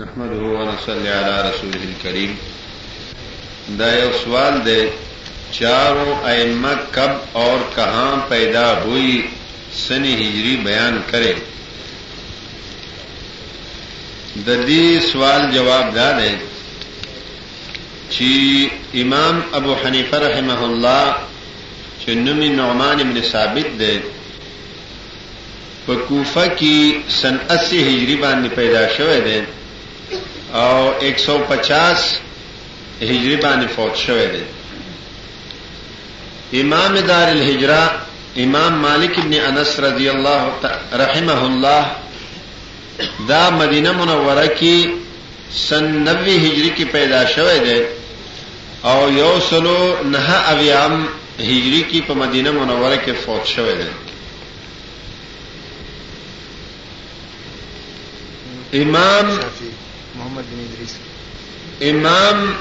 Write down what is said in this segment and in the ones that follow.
نحمده ونصلي على رسوله الكريم دا یو سوال دی چارو ائمه کب اور کہاں پیدا ہوئی سن ہجری بیان کرے د دې سوال جواب دا دی چې امام ابو حنیفه رحمه الله چې نومي نعمان ابن ثابت دی په کوفه کی سن اسی هجری باندی پیدا شوی دی او ایک سو پچاس هجری باندی فوت شوی دی امام دار الهجرا امام مالک ابن انس رضی الله رحمه الله دا مدینه منوره کی سن نوی هجری کی پیدا شوی دی او یو سلو نه اویام هجری کی په مدینه منوره کې فوت شوی دی امام محمد بن ادریس امام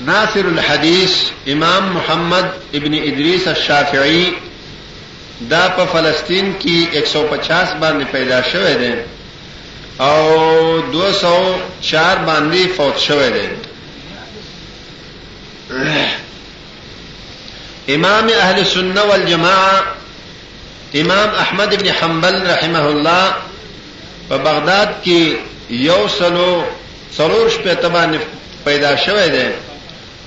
ناصر الحدیث امام محمد ابن ادریس الشافعی دا په فلسطین کې 150 باندې پیدا شوه دی او 204 باندې فوت شوه دی امام اهل سنت والجماعه امام احمد ابن حنبل رحمه الله په بغداد کې یو سلو څلور شپېته باندې پیدا شوی دی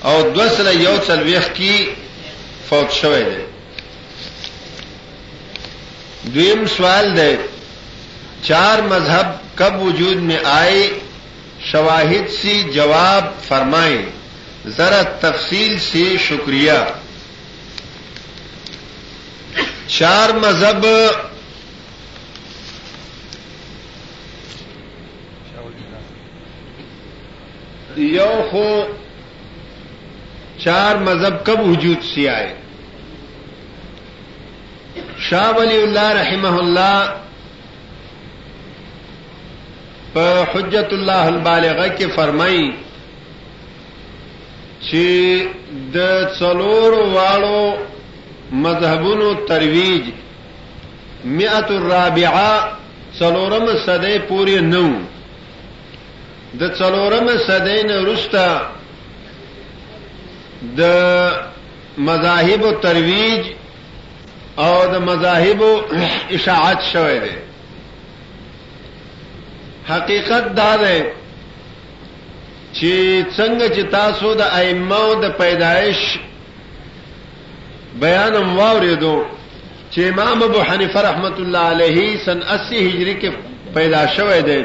او دوه سله یو څلوېښت کې فوت شوی دی دویم سوال دی چار مذهب کب وجود میں آئے شواہد سی جواب فرمائیں ذرا تفصیل سے شکریہ چار مذهب یو خو چار مذهب کب وجود سی آئے شاہ ولی اللہ رحمہ اللہ په حجت الله البالغه کې فرمایي چې د څلورو واړو مذهبونو ترویج مئت الرابعه څلورم صدې پورې نو د څلورم صدې نه وروسته د مذاهب او ترویج او د مذاهب اشاعت شوه دی حقیقت دا ده چي څنګه چي تاسو د ائمه د پيدائش بيان هم واورېدو چي امام ابو حنيفه رحمت الله عليه سن 80 هجري کې پیدا شوی دی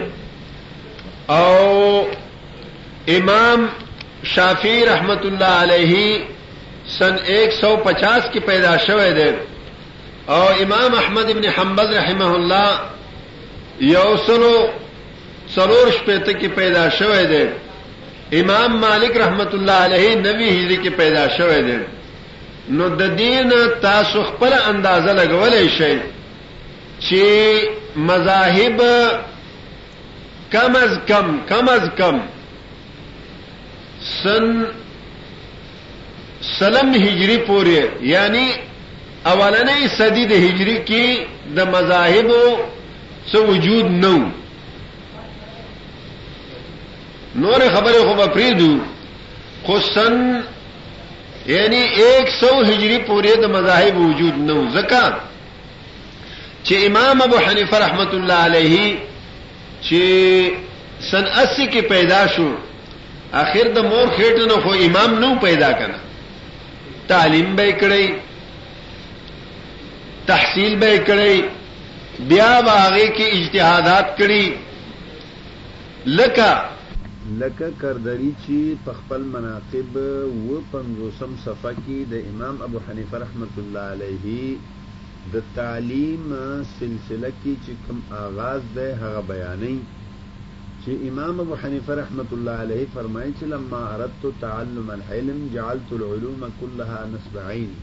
او امام شافعی رحمت الله علیه سن 150 کې پیدا شوه دی او امام احمد ابن حنبل رحمه الله یو سل او څلور شپېته کې پیدا شوی دی امام مالک رحمت الله علیه نوی هجری کې پیدا شوی دی نو د دین تاسو خپل اندازه لګولای شئ چې مذاهب کم از کم کم از کم سن سلم هجري پورې یعنی اولنۍ صدی د هجری کې د مذاهبو څه وجود نو نور خبره خو به پریدو خو سن یعنی 100 هجری پورې د مذاهب وجود نو ځکه چې امام ابو حنیفه رحمت الله علیه چې سن 80 کې پیدا شو اخر د مور خېټې نه خو امام نه پیدا کنه تعلیم به کړی تحصیل به کړی بیا باغې کې اجتهادات کړی لکه لکه کردری چې په خپل مناقب اووه پنځوسم صفحه کې د امام ابو حنیفه رحمت الله علیه د تعلیم سلسله کې چې کوم آغاز دی هغه بیانوي. چي امام ابو حنيفه رحمة الله عليه فرمايي چي لما اردت تعلم العلم جعلت العلوم كلها نصب عيني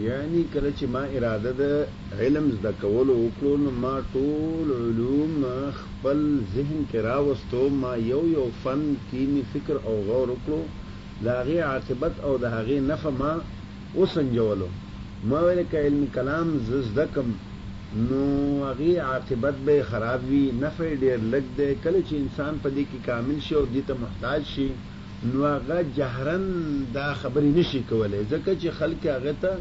يعني کله چي ما اراده د علم زده کولو وکړو نو ما ټول علوم خپل ذهن کي راوستو ما يو يو فن کي مي فکر او غور وکړو د هغې عاقبت او د هغې نفع ما وسنجولو ما ویل که علم کلام زه زده کړم نو هغې عاقبت به یې خراب وي نفع یې ډیر لږ دی کله چې انسان په دې کې کامل شي او دې ته محتاج شي نو هغه جهرا دا خبرې نشي کولی ځکه چې خلک هغه ته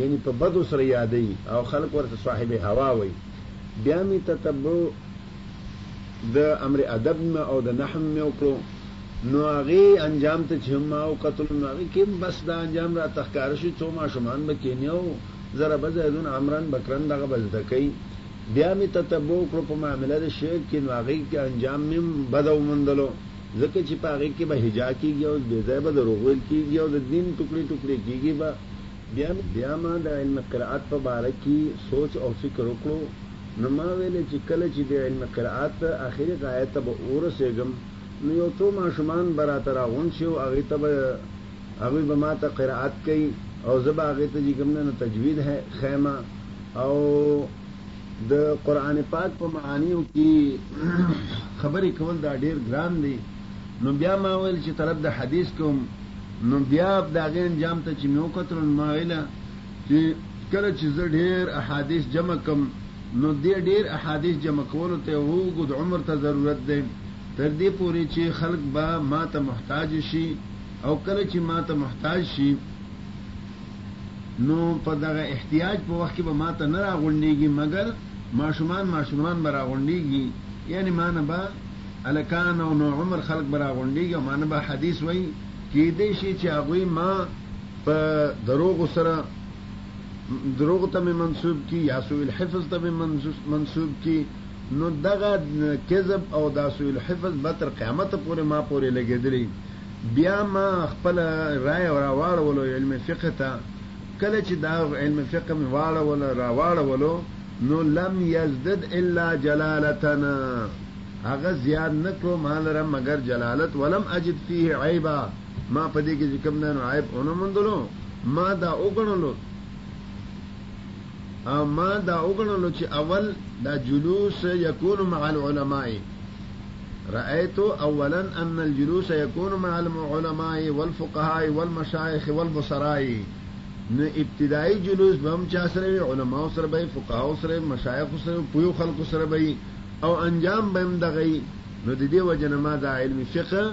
یعنی په بدو سره یادوي او خلک ورته صاحب هوا وایي بیا مې تتبع د امر ادب مې او د نحو مې وکړو نو هغې انجام ته چې هم ما وکتلو نو هغې کې بس دا انجام راته ښکاره شو څو ماشومان به کېني او ضرب زیدون عمرن بکرن دغه به زده کوي بیا مې تتبع وکړو په معامله د شعر کې نو هغې کې انجام مې هم بده وموندلو ځکه چې په هغې کې به هجا کېږي او بې ځایه به دروغ ویل کېږي او د دین ټوکړې ټوکړې کېږي به بیا ما د علم قرائت په باره کې سوچ او فکر وکړو نو ما ویل چې کله چې د علم قرائت اخري غایه ته به ورسېږم نو یو څو ماشومان به راته راغونډ شي او هغوی ته به هغوی به ماته قرائت کوي او زه به هغوی ته چې کوم دی نو تجوید ښیم او د قرآن پاک په معانیو کې خبرې کول دا ډېر ګران دی نو بیا ما ویل چې طلب د حدیث کوم نو بیا د هغې انجام ته چې مې وکتل نو ما ویل چی کله چی زه ډیر احادیث جمع کم نو دی ډیر احادیث جمع کولو ته اوږد عمر ته ضرورت دی تر دی پوری چی خلق به ما ته محتاج شی او کله چی ما ته محتاج شی نو په دغه احتیاج په وخت کی به ما ته نه راغونډیږی مګر ماشومان ماشومان به راغونډیږی یعنی ما نه به هلکان او نو عمر خلق به راغونډیږی او ما نه به حدیث وایی کیدای شی چی هغوی ما په دروغو سره دروغ ته منسوب کی یا سوء الحفظ ته منسوب کی نو دغه کذب او دا سوء الحفظ به تر قیامت پورې ما پورې لګېدلی بیا ما خپل رائے راواړولو علم فقه ته کله چې دا علم فقه مې واړول راواړولو نو لم یزدد الا جلالتنا هغه زیاد نکړو مالره مگر جلالت ولم اجد فيه عیبا ما په دې کې چې کوم دانو عیب ونه موندلو ما دا وګڼلو او ما دا وګڼلو چې اول دا جلوس یکون مع العلماء رأيت اولا ان الجلوس يكون مع العلماء والفقهاء والمشايخ والبصراء نو ابتدایي جلوس به هم چا سره وي علماو سره به وي فقهاو سره وي مشایخو سره وي پویو خلکو سره به وي او انجام به هم دغه وي نو د دې وجه نه ما دا علمي فقه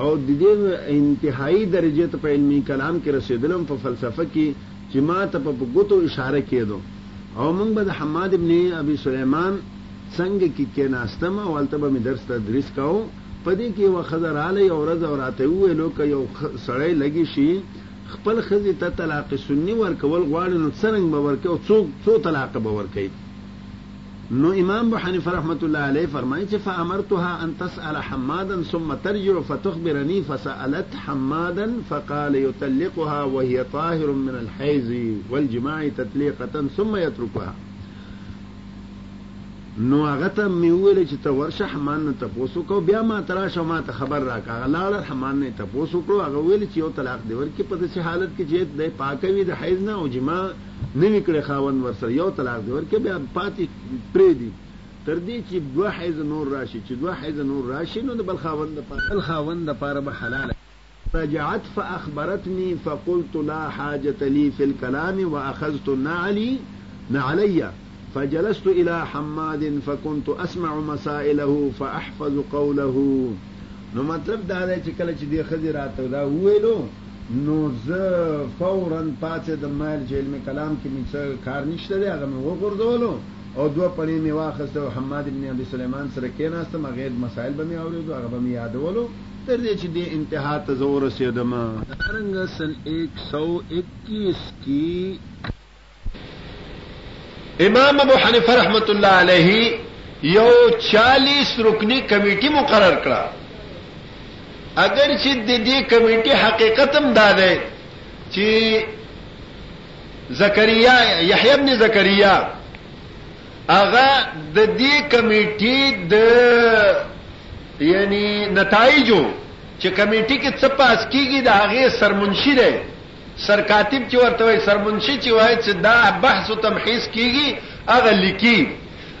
او ددې انتهايي درجې ته په علمي کلام کې رسېدلم په فلسفه کې چې ما ته په په ګوتو اشاره کېدو او موږ به د حماد ابن ابي سليمان څنګ کې کېناستم او هلته به مې درس تدريس کاوه په دې کې يوه ښځه راله يوه ورځ او راته يې وويل که يو سړی لږې شي خپل ښځې ته طلاق سني ورکول غواړي نو څرنګ به ورکوي او څو طلاقه به ورکوي نو امام ابو حنیفه رحمة الله علیه فرمائی چه فامرتها ان تسأل حمادا ثم ترجع فتخبرنی فسألت حمادا فقال یطلقها وهی طاهر من الحیض والجماع تطلیقة ثم یترکها نو هغه ته می وویل چې ته ورشه حمان نه تپوس وکړه بیا ما ته راشه ما ته خبر راکړه هغه لاړه حمان نه تپوس وکړو هغه ویل چې یو طلاق دی ورکړي په داسې حالت کې چې دی پاکه وي د حیض نه او جماع نوي کړي خاوند ورسره يو طلاق دي ورکړي بيا پاتي پريږدي تر دې چي دوه حيض نور راشي چي دوه حيض نور راشي نو د بل خاوند دپاره بل خاوند دپاره به حلاله وي. رجعت فاخبرتني فقلت لا حاجة لي في الكلام واخذت نعلي نعلي. فجلست الى حماد فكنت اسمع مسائله فاحفظ قوله نو مطلب دا دی چې کله چې دې خزي راته دا ویلو نو زه فورا پاتې د مایل چې علم کلام کې مې څه کار نشته دی هغه مې وغورځولو او دوه پړې مې واخسته او حماد ابن ابي سليمان سره کېناستم هغه د مسائل به مې اورېدو هغه به مې یادولو تر دې چې دې انتها ته زه ورسېدم دارنګه سن 121 کې امام ابو حنیفه رحمت الله علیه یو 40 رکنی کمیټه مقرر کړه اگر چې د دې کمیټې حقیقت هم دا دی چې زکریا یحیی ابن زکریا هغه د دې کمیټې د یعنی نتایجو چې کمیټې کې څه پاس کیږي د هغه سرمنشي دی سرکاتب چې ورته وایي، سرمنشي چې وایي چې دا بحث و تمحیص کېږي، هغه لیکي.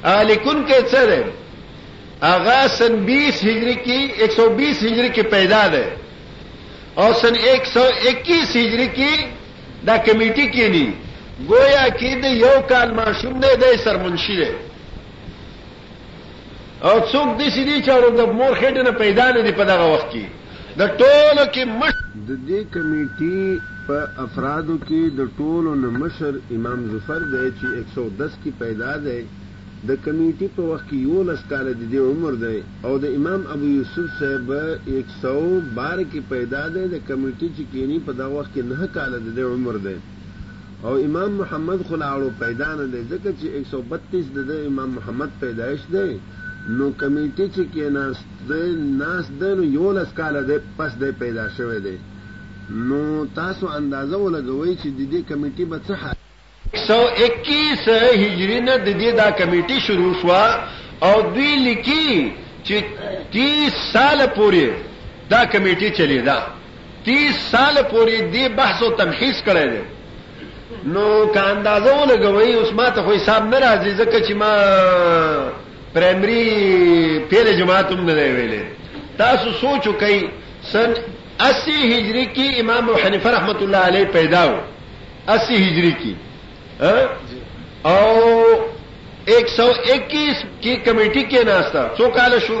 هغه لیکونکی څه دی؟ هغه سن بیس هجري کې، ایک سو بیس هجري کې پیدا دی او سن ایک سو اکیس هجري کې دا کمېټي کېني. ګویا کې د یو کال ماشوم دی، دی سرمنشي دی. او څوک داسې دي چې د مور خېټې نه پیدا نه دي په دغه وخت کې د ټولو کې مشر. د دې کمېټي په افرادو کې د ټولو نه مشر امام ظفر دی چې ایک سو دس کې پیدا دی، د کمېټي په وخت کې یوولس کاله د دې عمر دی او د امام ابو یوسف صاحب ایک سو باره کې پیدا دی، د کمېټي چې کېني په دغه وخت کې نهه کاله د دی عمر دی او امام محمد خو لاړو پیدا نه دی ځکه چې ایک سو بتیس د ده امام محمد پیدایش دی نو کمیټې چې کیناست دی ناست دی نو یولس کاله دی پس دی پیدا شوی دی نو تاسو اندازه ولګوئ چې د دې کمیټې به څه حال ایک سو اکیس هجري نه د دې دا کمیټې شروع شوه او دوی لیکي چې تیس ساله پورې دا کمیټې چلیده تیس ساله پورې دې بحث او تمحیص کړی دی نو که اندازه ولګوي اوس ما ته خو حساب نه راځي ځکه چې ما پرایمري پیل جماعت هم نه دی ویلی تاسو سوچ وکئ سن 80 هجری کې امام ابو حنیفه رحمت الله علیه پیدا و 80 هجری کې او 121 کې کمیټي کې ناشتا څو کال شو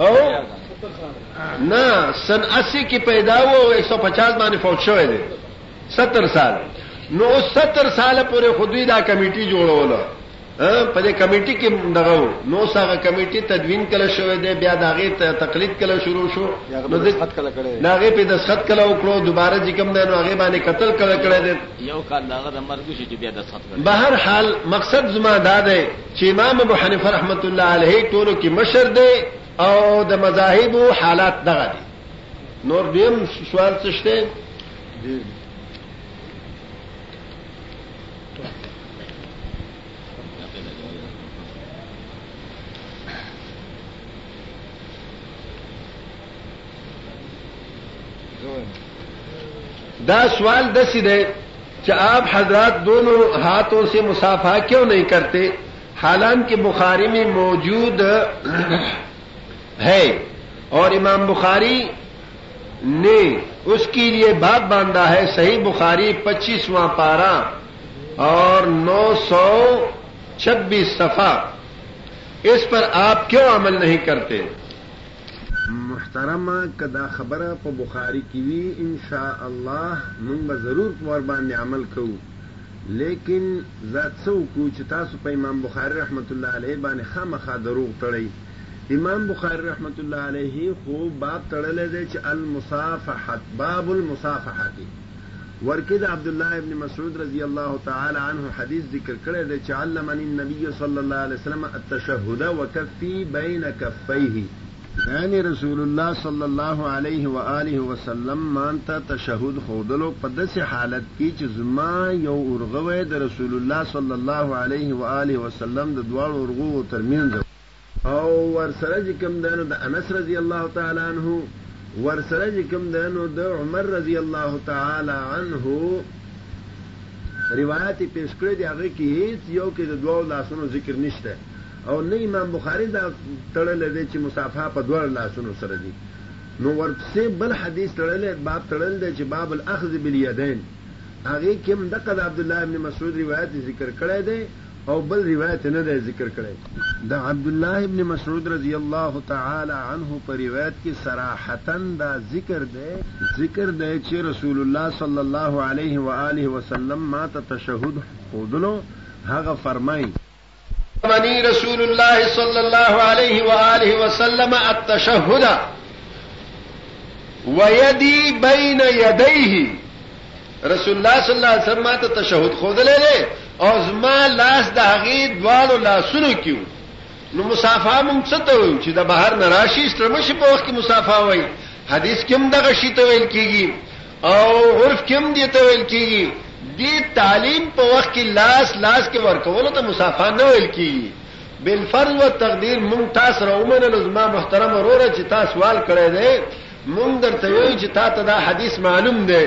او نه سن 80 کې پیدا وو او 150 باندې فوت شوی دی 70 سال نو 70 سال پورې خودی دا کمیټي جوړوله په دې کمیټي کې دغه نو ساغه کمیټي تدوین کله شوې ده بیا داغه تقلید کله شروع شو نو دې خط کله کړي ناغه په د خط کله وکړو دوباره چې کوم ده نو هغه باندې قتل کله کړي ده یو کال داغه د مرګ شي چې بیا د خط کړي بهر حال مقصد زما دا ده چې امام ابو حنیفه رحمت الله علیه ټولو کې مشر دی او د مذاهب حالات دغه دي نور دیم سوال څه شته دا سوال دس دے کہ آپ حضرات دونوں ہاتھوں سے مسافہ کیوں نہیں کرتے حالانکہ بخاری میں موجود ہے اور امام بخاری نے اس کے لیے باپ باندھا ہے صحیح بخاری پچیسواں پارا اور نو سو چھبیس صفحہ اس پر آپ کیوں عمل نہیں کرتے محترمه که دا خبره په بخاری کی وی ان شاء الله موږ به ضرور په ورباندی عمل کوو لیکن ځه څه وکړو چی تاسو په امام بخاری رحمت الله علیه باندی خامخا دروغ تړی امام بخاری رحمت الله علیه خو باب تړلی دی چی المصافحت باب المصافحتی. ورکې د عبدالله ابن مسعود رضی الله تعالی عنه حدیث ذکر کړی دی چې علمنی النبی صلی الله علیه وسلم التشهد وکفی بین کفیه، یعنې رسول الله صلی الله علیه و آله وسلم مانته تشهد ښودلو په داسې حالت کې چې زما یو ورغوی د رسول الله صلی الله علیه و آله وسلم د دواړو ورغوو ترمینځ و. او ورسره چې کوم دی نو د انس رضی الله تعالی عنه ورسره چې کوم دی نو د عمر رضی الله تعالی عنه روایت پیش کړی دی هغه کې هیڅ یو کې د دوو لاسونو ذکر نشته او نه امام بخاری دا تړلی دی چې مصافحه په دوه لاسونو سره دی نو ورپسې بل حدیث تړلی باب تړل دی چې باب الاخذ بالیدین هغه کې هم دغه د عبد الله ابن مسعود روایت ذکر کړی دی او بل روایت نه دی ذکر کړی د عبدالله ابن مسعود رضی الله تعالی عنه په روایت کې صراحتا دا ذکر دی ذکر دی چې رسول الله صلی الله علیه و آله وسلم ما ته تشهد ښودلو هغه فرمایي منی رسول الله صلی الله علیه و آله وسلم التشهد ويدي بين يديه رسول الله صلی الله علیه وسلم ماته تشهود خودلې ده او زما لاس د هغه دوالو لاسونو کیو نو مصافه مونږ څه ته وایو چې د بهر نه راشي سترمش په وخت کې مصافه وایي حدیث کې هم دغه شی ته ویل کیږي او عرف کې هم دې ته ویل کیږي دې تعلیم په وخت کې لاس لاس کې ورکول ته مصافه نه ویل کیږي بل فرض و تقدیر مونږ تاسو راومنه لزما محترم وروره چې تاسو وال کړی دی مونږ درته وایو چې تا ته دا حدیث معلوم دی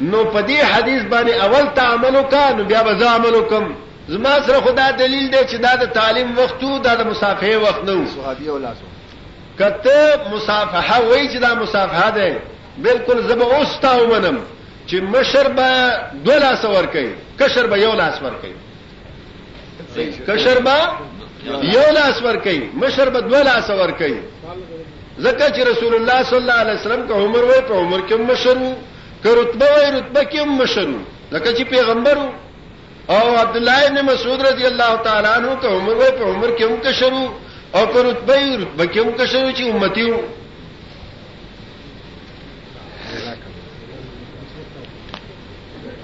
نو په دې حدیث باندې اول ته عمل وکړه نو بیا به زه عمل وکم زما سره خدا دلیل دی چې دا د تعلیم وخت وو دا د مصافحه وخت نه وو صحابي او لاسو کته مصافحه وای چې دا مصافحه ده بالکل زب اوستا ومنم چې مشر به دوه لاس ور کوي کشر به یو لاس ور کوي کشر با یو لاس ور کوي مشر به دوه لاس ور کوي ځکه چې رسول الله صلی الله علیه وسلم که عمر وای په عمر کې مشر وو که رتبه وای رتبه کې مشر وو ځکه چې پیغمبر وو او عبد الله ابن مسعود رضی الله تعالی عنہ که عمر وای په عمر کې هم کشر وو او که رتبه رتبه کې هم کشر وو چې امتی وو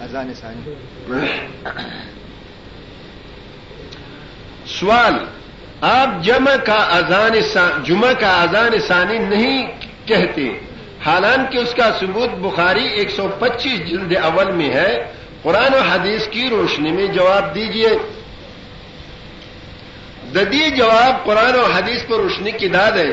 اذان ثاني سوال آپ جمع کا اذان جمعہ کا اذان ثانی نہیں کہتے حالانکہ اس کا ثبوت بخاری ایک سو پچیس جلد اول میں ہے قرآن و حدیث کی روشنی میں جواب دیجئے ددی جواب قرآن و حدیث پر روشنی کی داد ہے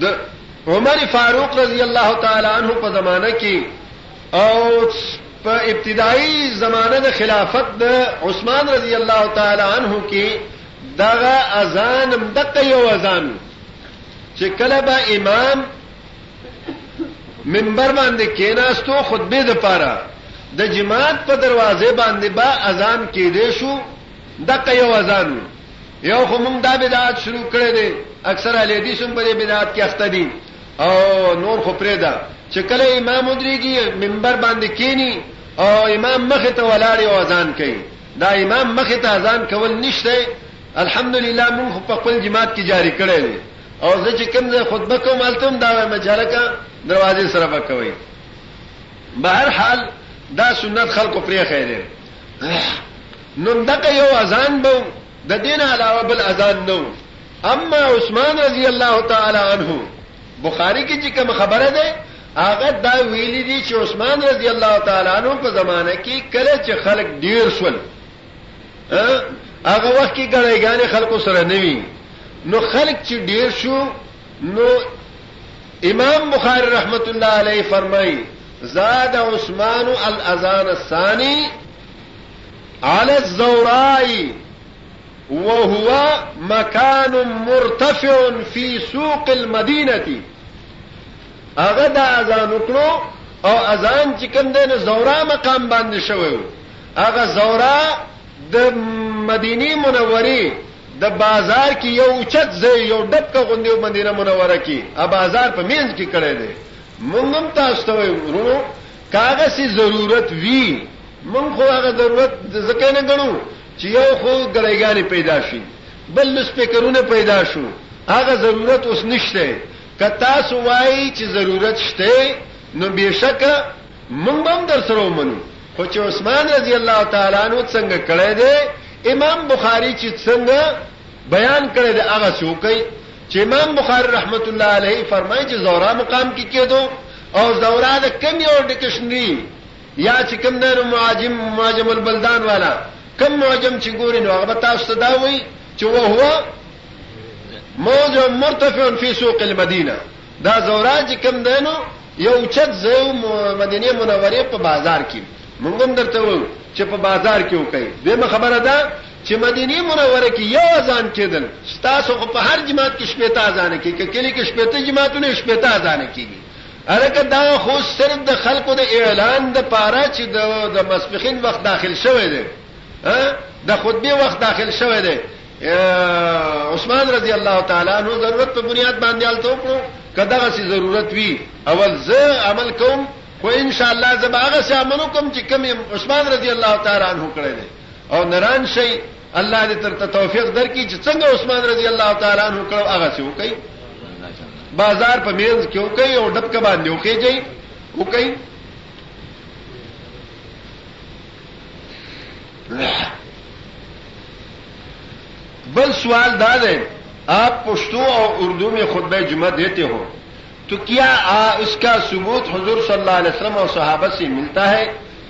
د عمر فاروق رضی الله تعالی عنه په زمانه کې او په ابتدایي زمانه د خلافت د عثمان رضی الله تعالی عنه کې دغه اذان هم دغه یو اذان چې کله به امام منبر باندې کېناستو خطبه د پاره د جماعت په دروازه باندې با اذان کېدې شو دغه یو اذان یو خو موږ دا بدعت شروع کړی دی اکثر اهل حدیث هم په دې بدعت کې اخته دي او نور خو پرې ده چې کله امام ودرېږي منبر باندې کینی او امام مخ ته ولاړ او اذان کوي دا امام مخ ته اذان کول نشته الحمدلله موږ په خپل جماعت کې جاری کړی دی او زه چې کوم ځای خطبه کوم التم دا مجاله کا دروازې سره وکوي بهر حال دا سنت خلکو پرې خیره نو دغه یو اذان به وو، د دې نه علاوه بل اذان نه وو. اما عثمان رضی الله تعالی عنه بخاري کې چې کومه خبره ده هغه دا ویلي دي چې عثمان رضی الله تعالی عنه په زمانه کې کله چې خلک ډیر شول هغه وخت کې ګړیګانې خلکو سره نه وي نو خلک چې ډیر شو نو امام بخاری رحمت الله علیه فرمایي زاد عثمان الاذان الثاني علی الزورائی وهو مکان مرتفع فی سوق المدینه هغه دا اذان وکړو او اذان چې کوم دی نو زورا مقام باندې شوی وو هغه زورا د مدینه منوره د بازار کې یو اوچت ځای یو ډب کا غوندې مدینه منوره کې ا بازار په مینځ کې کړی دی مونږ هم تاسو ته ورونو که هغسې ضرورت وي، موږ خو هغه ضرورت ځکه نه ګڼو چې یو خو ګړیګانې پیدا شي، بل لوسپیکرونه پیدا شو، هغه ضرورت اوس نشته، که تاسو وایئ چې ضرورت شته نو بېشکه موږ به هم درسره ومنو، خو چې عثمان رضی الله تعالی عنه څنګه کړی دی، امام بخاري چې څنګه بیان کړی دی هغسې وکړئ، چې امام بخاري رحمة الله علیه فرمایي چې زهرا مقام کې کېدو. او زورا د کوم یو ډکشنري یا چې کوم نور معاجم معجم البلدان والا کوم معجم چې ګوري نو هغه به تاسو ته دا وایي چې وهو موضوع مرتفع فی سوق المدینه دا زورا چې کوم دی نو یو چت زو مدینه منوره په بازار کې مونږ هم درته وایو چې په بازار کې وکړي دغه خبره ده چې مدینې منوره کې یو اذان کېدل ستاسو خو په هر جماعت کې شپېته اذانه کېږي که کلي کې شپېته جماعتونه شپېته اذانه کېږي هلکه دا خو صرف د خلکو د اعلان د پاره چې د مسپخین وخت داخل شوی دی د خطبه وخت داخل شوی دی عثمان رضی الله تعالی عنہ ضرورت په بنیاد باندې الته وکړو کداغه سي ضرورت وی اول زه عمل کوم خو ان شاء الله زما هغه سي عمل کوم چې کوم عثمان رضی الله تعالی عنہ کړی دی او نران شئ الله دې تر توفیق درکړي چې څنګه عثمان رضی الله تعالی عنہ کړو هغه څه وکړي بازار په مینز کې وکړي او ډبکه باندې وکړي وکړي بل سوال دا دی آپ پشتو اور اردو میں خطبہ جمعہ دیتے ہو تو کیا اس کا ثبوت حضور صلی اللہ علیہ وسلم اور صحابہ سے ملتا ہے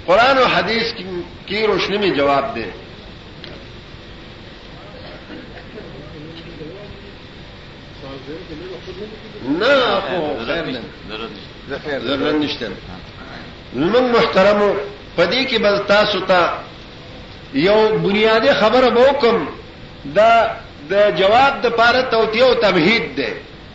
قرآن او حدیث کی روشنی می جواب دی نه خو خیر نه ضرورت نشته زمون محترمو پدې کې بل تاسو ته یو بنیادی خبره به وکم دا د جواب د پاره توتیه او تمهید ده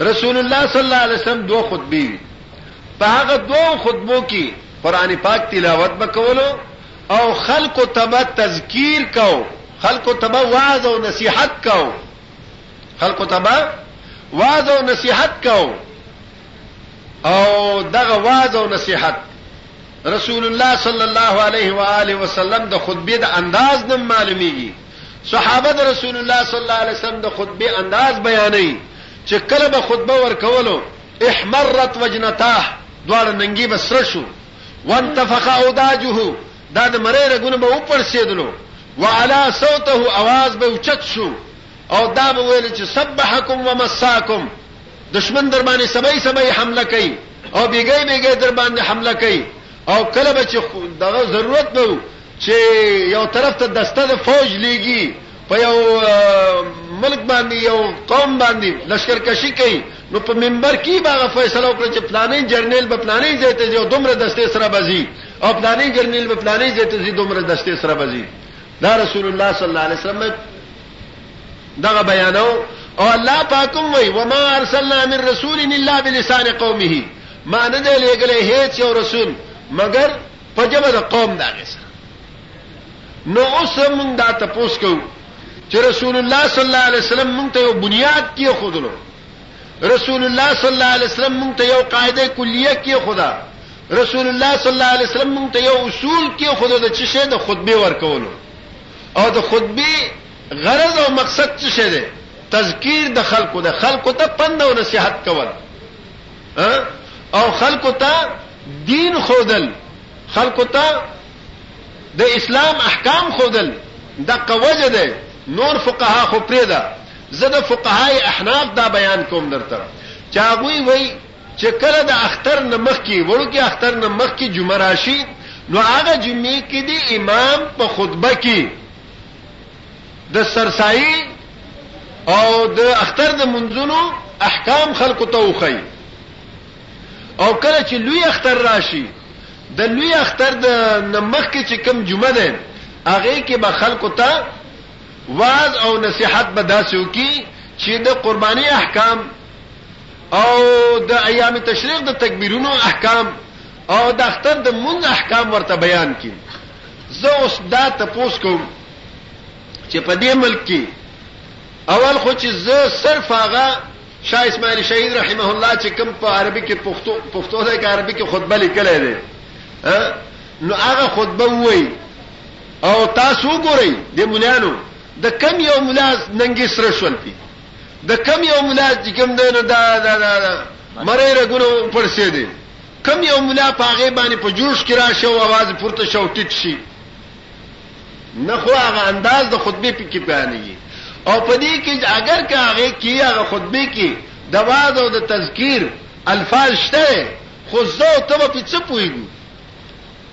رسول الله صلی الله علیه وسلم دوه خطبې وي په هغه دوه خطبو کې قران پاک تلاوت وکولو او خلق تبا تذکیر کو خلق تبا وعظ او نصیحت کو خلق تبا وعظ او نصیحت کو او دغه وعظ او نصیحت رسول الله صلی الله علیه و آله وسلم د خطبه د انداز نم معلومیږي صحابه د رسول الله صلی الله علیه وسلم د خطبې انداز بیانوي چې کله به خطبه ورکولو، احمرت وجنتاه، دواړه ننګي به سره شو، وانتفخ اوداجه، دا د مرۍ رګونه به وپړسېدلو، وعلا صوته، اواز به اوچت شو او دا به ویل چې صبحکم ومساکم، دښمن در باندې سبای سبای حمله کوي او بیګی بیګی در باندې حمله کوي او کله به چې دغه ضرورت به وو، چې یو طرف ته دسته د فوج لیږي په یو ملک باندې یو قوم باندې لشکر کشي کوي نو په منبر کې باغه فیصله وکړه چې پلانې جرنیل به پلانې ځای ته یو دومره دسته سره بزي او پلانې جرنیل به پلانې ځای ته دومره دسته سره بزي دا رسول الله صلی الله علیه وسلم دغه بیانو او الله پاکم وای و ما ارسلنا من رسول الا بلسان قومه ما نه دی لګلې هیڅ یو رسول مگر په ژبه د قوم د هغې سره. نو اوس مونږ دا تپوس کوو چې رسول الله صلی الله علیه وسلم مونږ ته یو بنیاد کې خودلو رسول الله صلی الله علیه وسلم مونږ ته یو قاعده کلیه کې خدا رسول الله صلی الله علیه وسلم مونږ ته یو اصول کې خدا د چشه د خطبه ورکولو او د خطبه غرض او مقصد چشه ده تذکیر د خلکو د خلکو ته پند او نصيحت کول او خلکو ته دین خودل خلکو ته د اسلام احکام خودل د قوجه ده نور فقها خو پریدا زه د فقهای احناف دا بیان کوم درته چاغوی وای چې کله د اختر نمخ کې وړو کې اختر نمخ کې جمعه راشي نو هغه جمعې کې دی امام په خطبه کې د سرسایي او د اختر د منځونو احکام خلکو ته وخی او کله چې لوی اختر راشي د لوی اختر د نمخ کې چې کم جمعه ده هغه کې به خلکو ته واز او نصيحت به داسې وکي چې د قرباني احکام او د ایام تشریق د تکبیرونو احکام او د اختر د مون احکام ورته بیان کړي زه اوس دا تپوس کوم چې په دې ملک کې اول خو چې زه صرف هغه شاه اسماعیل شهید رحمه الله چې کوم په عربي کې پښتو پښتو ده کې عربي کې خطبه لیکلې ده نو هغه خطبه وای او تاسو ګورئ د مولانو د کم یو مولا ننګي سره شول پی د کم یو مولا چې کوم ده نو دا دا دا مړې رګونو پرسې دي کم یو مولا پاغه باندې په جوش کې راشه او आवाज پورته شو ټیټ شي نه خو هغه انداز د خطبه په کې بیانېږي او په دې کې اگر که هغه کې هغه خطبه کې د واعظ او د تذکیر الفاظ شته خو زه او ته په څه پوهیږو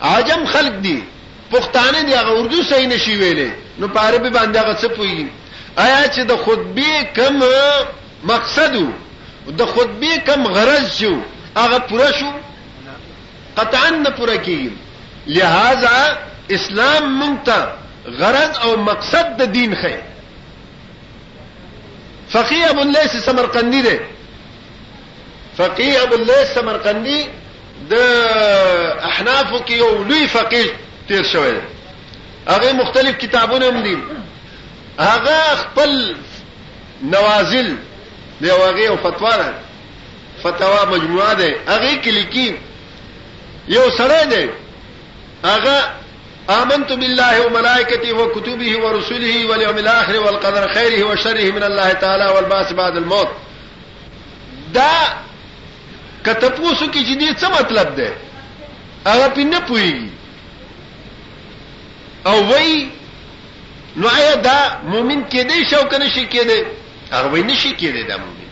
عجم خلق دي پښتانه دی هغه اردو صحیح نشي ویلې نو په عربي باندې هغه څه پوهیږي آیا چې د خطبه کم مقصد د خطبه کم غرض شو هغه پوره شو قطعاً نه پوره کېږي، لهذا اسلام موږ ته غرض او مقصد د دین ښيي. فقيه ابو الليث سمرقندي دی، فقيه ابو الليث سمرقندي د احنافو کې یو لوی فقيه تیر شوی دی، هغه مختلف کتابونه هم دي، هغه خپل نوازل دی او هغه یو فتوا ده. فتاوا مجموعه ده هغه کې لیکي یو سړی دی هغه آمنت بالله وملائکته وكتبه ورسله واليوم الاخر والقدر خيره وشره من الله تعالی والبعث بعد الموت دا کته پوسو کې چې دې څه مطلب ده هغه پینې پوي او وای نو آیا دا مؤمن کې دې شو کنه شي کې دې هغه وای نشي کې دې دا مؤمن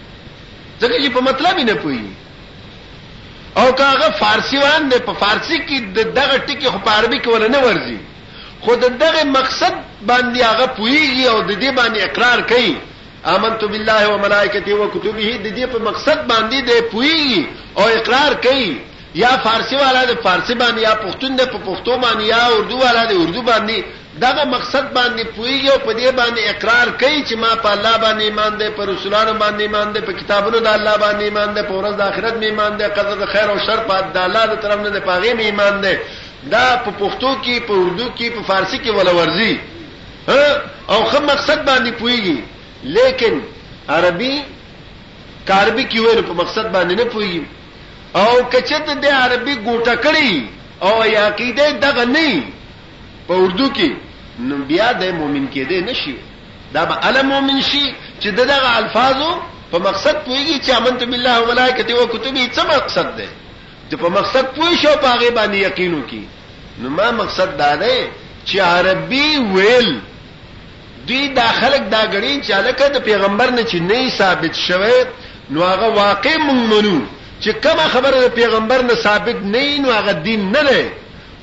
ځکه چې په مطلب یې نه پوهېږي او که هغه فارسي وان دی په فارسي کې د دغه ټکي خو په عربي کې ولا نه ورځي خو د دغه مقصد باندې هغه پوهېږي او د دې باندې اقرار کوي آمنت بالله و ملائکته و کتبه د دې په مقصد باندې دی پوهېږي او اقرار کوي یا فارسی والا د فارسی باندې یا پښتون د په پښتو باندې یا اردو والا د اردو باندې دغه مقصد باندې پوهېږي او په دې باندې اقرار کوي چې ما په الله باندې ایمان دی، په رسولانو باندې ایمان دی، په کتابونو د الله باندې ایمان دی، په ورځ د آخرت مې ایمان دی، قدر د خیر او شر په د الله د طرف نه دی، په هغې مې ایمان دی. دا په پښتو کې، په اردو کې، په فارسي کې وله ورځي او ښه مقصد باندې پوهېږي، لېکن عربي که عربي کې وي نو په مقصد باندې نه پوهېږي او که چېرته دې عربي ګوټه کړې وي او یې عقیده یې دغه نه وي، په اردو کی نو بیا د مؤمن کېدې نشي دا به ال مؤمن شي چې دغه الفاظو په مقصد پويږي چې امنت بالله و ملائکته او کتبه څه مقصد ده چې په مقصد پوي شو په هغه باندې یقین وکي نو ما مقصد دا ده چې عربي ویل دوی دا خلک دا غړي چې لکه د پیغمبر نه چې نه ثابت شوه نو هغه واقع مونږ منو چې کومه خبره د پیغمبر نه ثابت نه نو هغه دین نه ده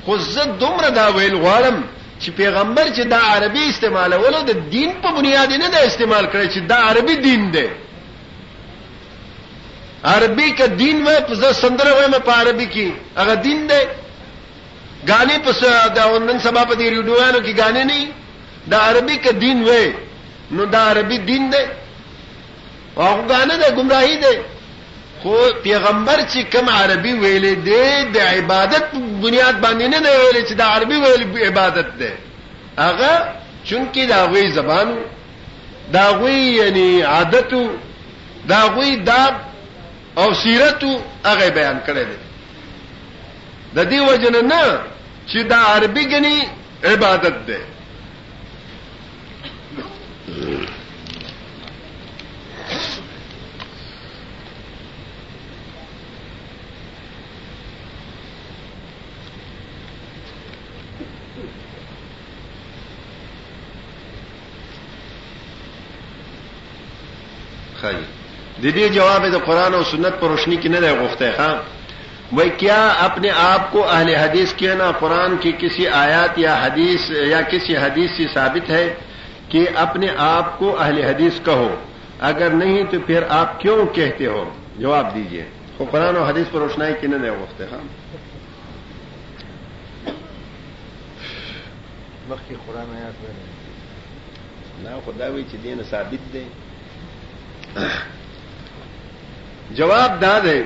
خو زه دومره دا ویل غواړم چې پیغمبر چې دا عربي استعمالولو د دین په بنیاد نه دا استعمال کړی چې دا عربي دین دی عربي که دین وای په زه سندره وایم په عربي کې هغه دین دی غانې په دا نن سبا په دې ریډیوانو کې غانې نه دا عربي که دین وای نو دا عربي دین دی هغه ګانه ده گمراهی ده خو پیغمبر چې کوم عربي ویلې دی د عبادت بنیاد باندې نه دی ویلې چې د عربي ویل عبادت ده هغه چونکی دا غوي زبان دا غوي یعنی عادت دا غوي داب او سیرت هغه بیان کړی دی د دې وجنه نه چې دا عربي غني عبادت ده خی د دې جواب د قران او سنت پر روشنی کې نه دی غوښته ها وه کیا اپنې آپ کو اهل حدیث کهنا قرآن کې کسی آیات یا حدیث یا کسی حدیث سې ثابت هې کې اپنې آپ کو اهل حدیث کهو اګر نهی تو پهر آپ کیو کهتې هو جواب دیجیه خو قرآن او حدیث پر روشنای کې نه دی غوښته ها مخکې قرآن آیات نه دی نه خدای وی چې دین ثابت دی جواب دا دی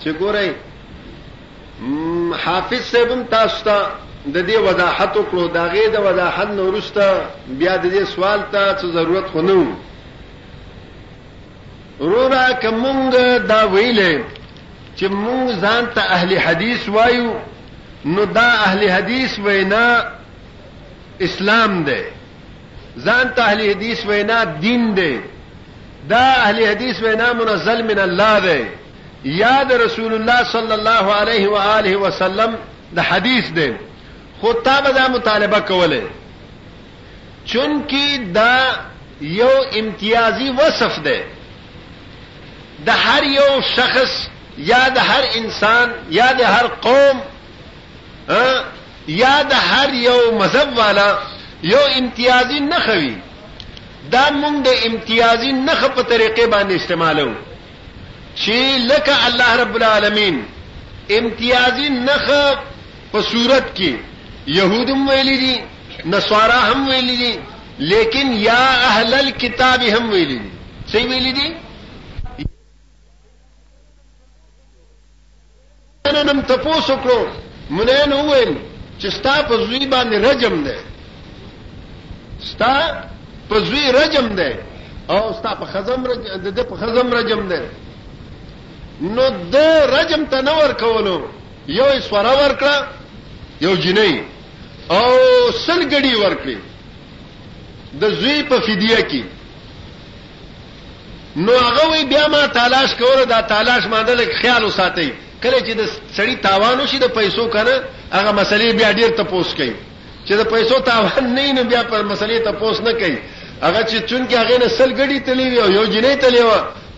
چې ګورئ حافظ صاحب هم تاسو ته د دې وضاحت وکړو دا غي د وضاحت نو ورسته بیا د دې سوال ته څه ضرورت خو نه رورا کومنګ دا ویلې چې موږ ځان ته اهل حدیث وایو نو دا اهل حدیث وینا اسلام دی ځانته اهل حدیث وینا دین دی دا اهل حدیث وینا منزل من الله دی یا د رسول الله صلی الله علیه و آله وسلم د حدیث دی خو تا به دا مطالبه کوله چونکی دا یو امتیازی وصف دی د هر یو شخص یا د هر انسان یا د هر قوم یا د هر یو مذهب والا یو امتیازي نښه وي دا مونږ د امتیازي نښه په طریقې باندې استعمالو چې لکه الله رب العالمین امتیازي نخه په صورت کې يهودم ویلي دي نصارا هم ویلي دي لیکن یا اهل الكتاب هم ویلي دي څه ویلي دي نن تپوس وکړو منین وویل چې ستا په زوی باندې رجم دی ستا په زوی رجم دی او ستا په خزم رجم د په خزم رجم دی نو د رجم ته نه ور کولو یو سوره ورکړه یو جنۍ او سلګړی ورکړي د زوی په فدیه کې نو هغه وایي بیا ما تالاش کولو دا تالاش مانده لږ خیال وساتئ کله چې د سړی تاوان وشي د پیسو کنه هغه مسلې بیا ډیر تپوس کوي چې د پیسو تاوان نه نه بیا پر مسلې تپوس نه کوي هغه چې چون کې هغه نه سل غړي تلی وي او یو جنې تلی و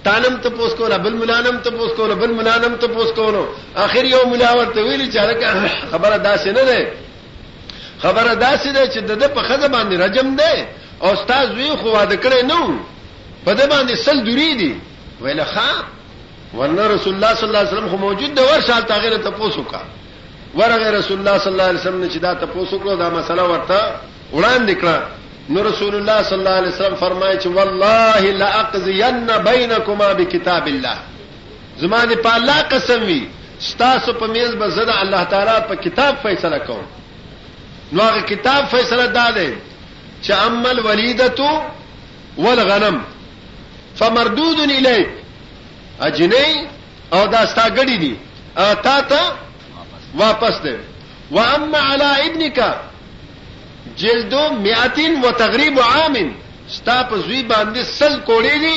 تانم ته پوس کوله بل ملانم ته پوس کوله بل ملانم ته پوس کولو اخر یو ملاور ته ویل چې هغه خبره داسې نه ده خبره داسې ده چې د ده په ښځه باندې رجم دی او ستا زوی خو واده کړی نه و، په ده باندې سل دورې دي. ویل، ښه! ورنه رسول الله صلی الله علیه وسلم خو موجود دی، ورشه هلته هغې نه تپوس وکړه. ورغی رسول الله صلی الله علیه وسلم نه چې دا تپوس وکړو، دا مسله ورته وړاندې کړه، نو رسول الله صلی الله علیه وسلم فرمایي چې والله لاقضین بینکما بکتاب الله. زما دې په الله قسم وي ستاسو په مېز به زه د الله تعالی په کتاب فیصله کوم نو هغه کتاب فیصله دا دی چې اما الولیدة والغنم فمردود الیک اجنې او دا ستا ګړي دي تا ته واپس دی واما علی ابنک جلدو مئاتین و تغریب عام ستا په زوی باندې سل کوړې دي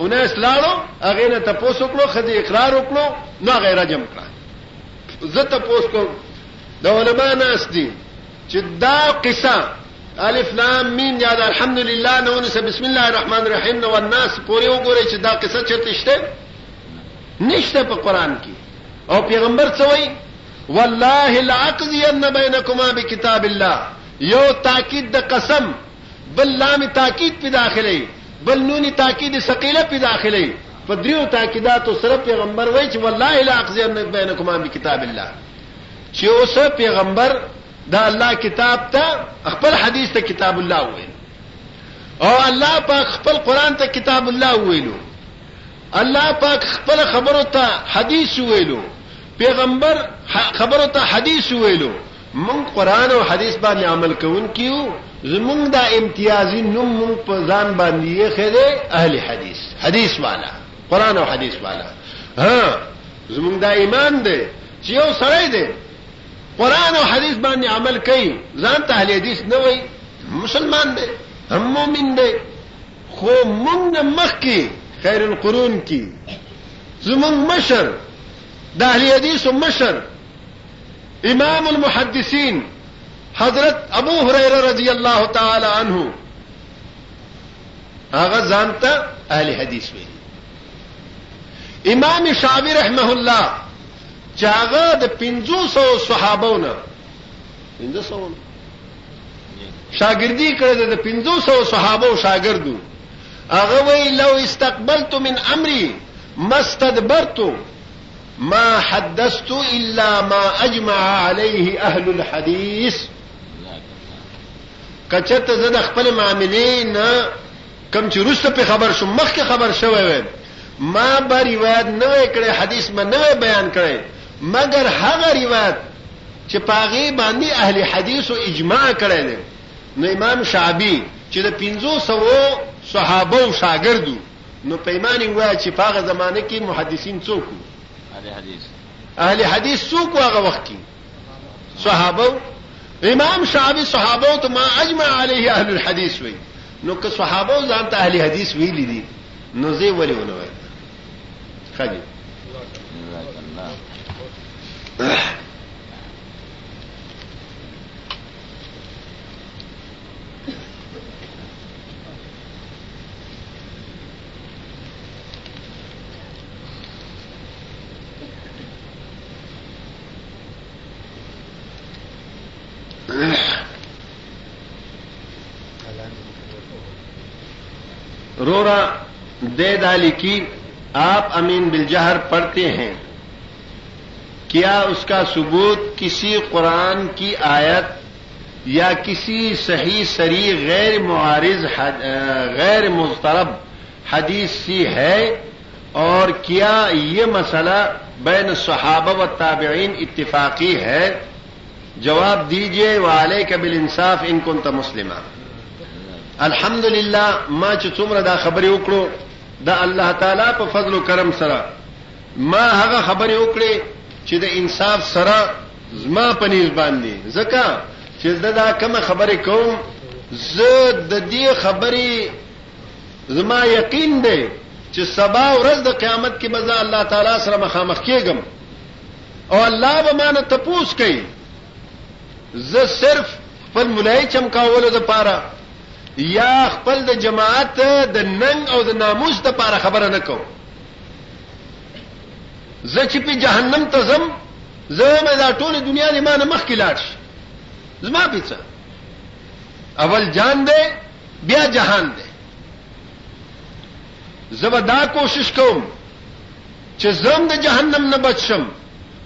اناس لاړو هغه نه تاسو کړو خدي اقرار وکړو نو هغه رجم کړه زه تاسو کوم د علما ناس دي چې دا قصه الف لام میم یا الحمدلله نو نس بسم الله الرحمن الرحیم نو الناس پوری وګوري چې دا قصه چرته شته نشته په قران کې او پیغمبر څه وایي والله لاقضين بينكما بكتاب الله یو تاکید د قسم بل لام تاکید پی داخله یی بل نون تاکید ثقیله پی داخله یی په دریو تاکیداتو سره پیغمبر وای چې والله لا اقضین بینکما بکتاب الله چې اوس پیغمبر دا الله کتاب ته خپل حدیث ته کتاب الله وای او الله پاک خپل قران ته کتاب الله ویلو الله پاک خپل خبرو ته حدیث ویلو پیغمبر خبرو ته حدیث ویلو موږ قرآن او حدیث باندې عمل کوونکي یو زمونږ دا امتیازي نوم مونږ په ځان باندې یې خېده اهل حدیث حدیث والا قران او حدیث والا ها زمونږ دا ایمان دی چې یو سړی دی قران او حدیث باندې عمل کوي ځان ته اهل حدیث نه وای مسلمان دی هم مؤمن دی خو مونږ مخ کې خیر القرون کې زمونږ مشر د اهل حدیث مشر امام المحدثین حضرت ابو هريره رضی الله تعالی عنه هغه ځان ته اهل حدیث ویلي امام شاوی رحمه الله چې هغه د 500 صحابهونه 500 شاګردي کړې ده د 500 صحابه او شاګردو هغه وی لو استقبلت من امري مستدبرت ما حدثت الا ما اجمع عليه اهل الحديث کچته زه د خپل معاملې نه کم چې روسته په خبر شو مخکې خبر شوی وای ما به روایت نه کړې حدیث ما نه بیان کړې مګر هغه روایت چې پاغي باندې اهل حدیث او اجماع کړی دی نو امام شعبي چې د 500 صحابه او شاګردو نو په ایمان یې ووایه چې په هغه زمانه کې محدثین څوک وو؟ اهل حدیث اهل حدیث څوک وو هغه وخت کې؟ صحابه امام شعبي صحابه ته ما اجمع عليه اهل الحديث وي نو که صحابه ځان ته اهل حدیث ویلي دي نو زه ولې ونه وایم خدي رو را دے دالی کی آپ امین بالجہر پڑھتے ہیں کیا اس کا ثبوت کسی قرآن کی آیت یا کسی صحیح صریح غیر معارض غیر مضطرب حدیث سی ہے اور کیا یہ مسئلہ بین الصحابہ والتابعین اتفاقی ہے جواب دیجئے وعلیک بالانصاف ان کنت مسلما الحمدللہ ما چې څومره دا خبرې وکړو د الله تعالی په فضل او کرم سره ما هغه خبرې وکړې چې د انصاف سره زما په نیز باندې ځکه چې زه دا کومه خبرې کوم زه د دې خبرې زما یقین دی چې سبا ورځ د قیامت کې به زه الله تعالی سره مخامخ کېږم او الله به ما نه تپوس کوي زه صرف خپل ملای چمکاولو د پاره یا خپل د جماعت د ننګ او د ناموس د پاره خبره نه کوم زه چې په جهنم ته ځم زه وایم دا ټوله دنیا دې ما نه مخکې لاړ شي زما پې څه اول جان دی بیا جهان دی زه به دا کوشش کوم چې زم د جهنم نه بچ شم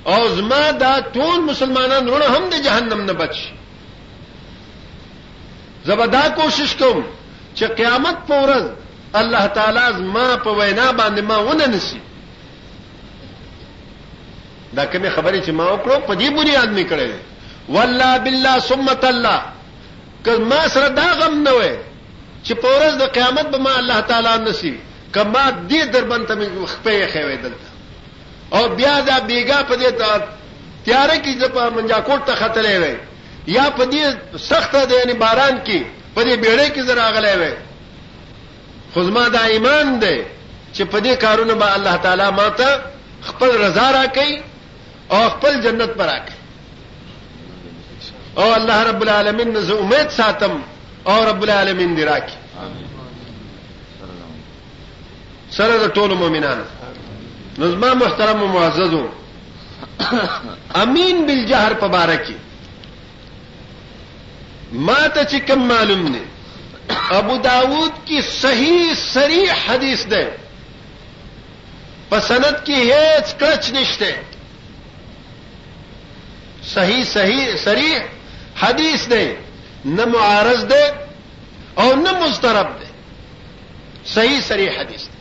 او زما دا ټول مسلمانان ورونه هم د جهنم نه بچ شي زه به دا کوشش کوم چې قیامت په ورځ الله تعالی زما په وینا باندې ما ونه نسی دا کومې خبرې چې ما وکړو په دې بنیاد مې کړې دي والله بالله ثم الله که ما سره دا غم نه وای چې په ورځ د قیامت به ما الله تعالی نصیب کما دې دربن ته مې خپې خوي دلته او بیا دا بیګا په دې تیار کې د په منجا کوټ ته خطلې وای یا په دې سخته د یعنی باران کې په دې بیړې کې زراغلې وای خو زما دا ایمان دی چې په دې کارونو به الله تعالی ما ته خپل رضا راکوي او خپل جنت به راکوي او الله رب العالمین نه زه امید ساتم او رب العالمین دې راکړي سره د ټولو مؤمنانو نظم محترم و معززو امین بالجهر په باره کې ماته چې کم معلوم دی ابو داود کی صحیح صریح حدیث دی په سند کې هیڅ کچ نشته صحیح صحیح صریح حدیث دی نه معارض دی او نه مسترب دی صحیح صریح حدیث دی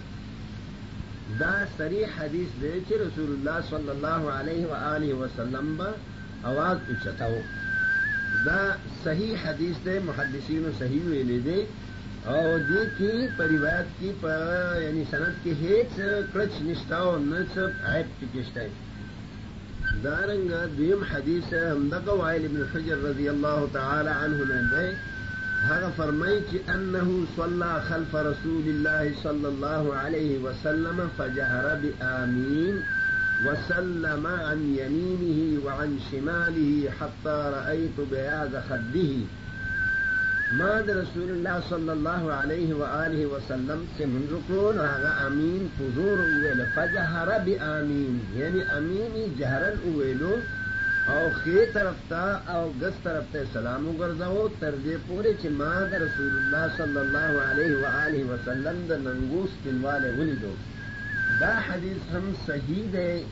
دا صریح حدیث دی چې رسول الله صلی الله علیه و آله وسلم به اواز اوچتاو دا صحیح حدیث دی محدثینو صحیح ویلې دی او دې کې په روایت کې په یعنی سند کې هیڅ کړچ نشته او نه څه عیب پکې شته دارنګه دویم حدیث همدغه وائل ابن حجر رضی الله تعالی عنه نه دی هغه فرمایي چې انه صلى خلف رسول الله صلی الله علیه وسلم فجهر بآمین وسلم عن يمينه وعن شماله حتى رأيت بياض خده ما د رسول الله صلی الله علیه و آله وسلم څخه منځ وکړو نو هغه امین په زور وویل فجهر بامین یعنی امین یې جهرا وویلو او ښې طرف ته او ګس طرف ته سلام وګرځاوه تر دې پورې چې ما د رسول الله صلی الله علیه و آله وسلم د ننګو سپینوالی ولیدو دا حدیث هم صحیح دی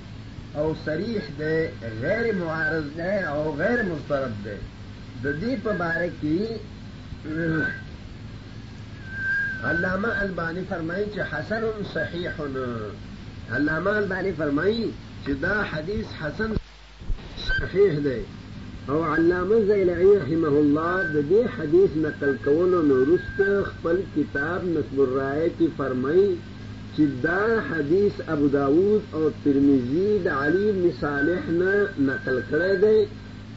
او صریح دی غیر معارض دی او غیر مضطرب دی ددې په باره کې علامه الباني فرمايي چې حسن صحيح علامه الباني فرمايي چې دا حديث حسن صحيح دی او علامه زيلعي رحمه الله ددې حديث نقل کولو نه وروسته خپل کتاب نصب الرايه کې فرمايي چې دا حديث ابوداود او ترمذي د علي بن صالح نه نقل کړی دی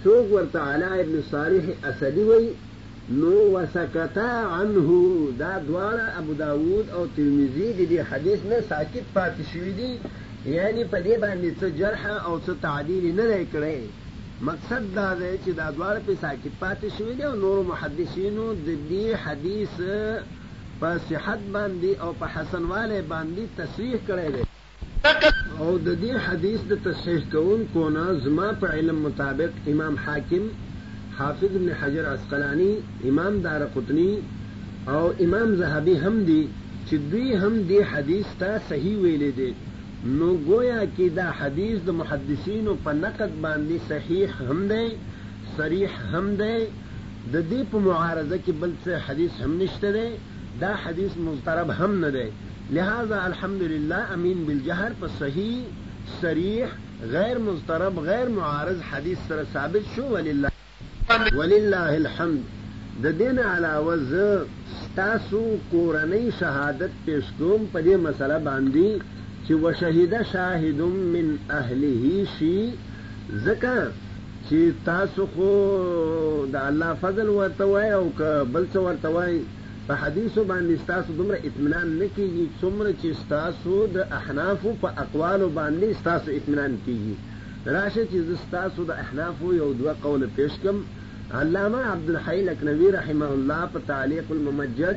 څوک ورته علاء ابن صالح اسدي وایي نو وسکتا عنه دا دواړه ابوداود او ترمذي د دې حدیث نه ساکت پاتې شوي دي یعنې په دې باندې څه جرح او څه تعدیل یې نه دی کړی مقصد دا دی چې دا دواړه پرې ساکت پاتې شوي دي او نورو محدثینو د دې حدیث په صحت باندې او په حسن والی باندې تصریح کړی دی. دقه او د دې حدیث د تصحیح کوونکو نه زما په علم مطابق امام حاکم، حافظ ابن حجر عسقلاني، امام دارقطني او امام ذهبي هم دي چې دوی هم دې حدیث ته صحیح ویلې دې نو ګویا کې دا حدیث د محدثینو په نقد باندې صحیح هم دی صریح هم دی د دې په معارضه کې بل څه حدیث هم نشته دی. دا حدیث مضطرب هم نه دی لهذا الحمدلله امین بالجهر په صحیح صریح غیر مضطرب غیر معارض حدیث سره ثابت شو ولله ولله الحمد د دې نه علاوه زه ستاسو کورنۍ شهادت پیش کوم په دې مسئله باندی چی وشهد شاهد من اهله شی ځکه چی تاسو خو د الله فضل ورته وای او که بل څه ورته وای په حدیثو باندی ستاسو دومره اطمینان نه کیږی څومره چی ستاسو د احنافو په اقوالو باندی ستاسو اطمینان کیږی راشه چی زه ستاسو د احنافو یو دوه قوله پیش کړم علامه عبدالحی لکنوی رحمه الله په تعلیق الممجد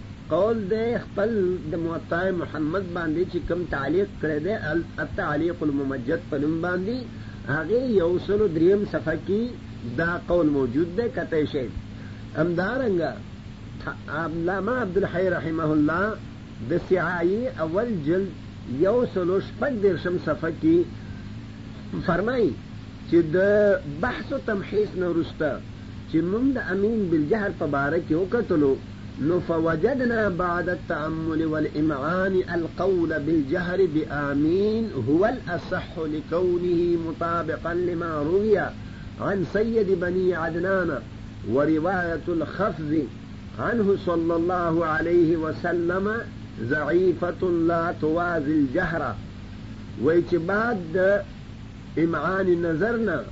قول دی خپل د موطا محمد باندې چې کوم تعلیق کړی دی التعلیق الممجد په نوم باندې هغه یو سلو دریم صفحه کې دا قول موجود دی کته شي همدارنګه علامه عبدالحی رحمه الله د سعایي اول جلد یو سلو شپږ دېرشم صفحه کې فرمایي چې د بحث و تمحیص نه وروسته چې موږ د امین بالجهر په باره کې وکتلو فوجدنا بعد التأمل والإمعان القول بالجهر بآمين هو الأصح لكونه مطابقا لما روي عن سيد بني عدنان ورواية الخفض عنه صلى الله عليه وسلم ضعيفة لا توازي الجهر ویچ بعد امعان نظرنا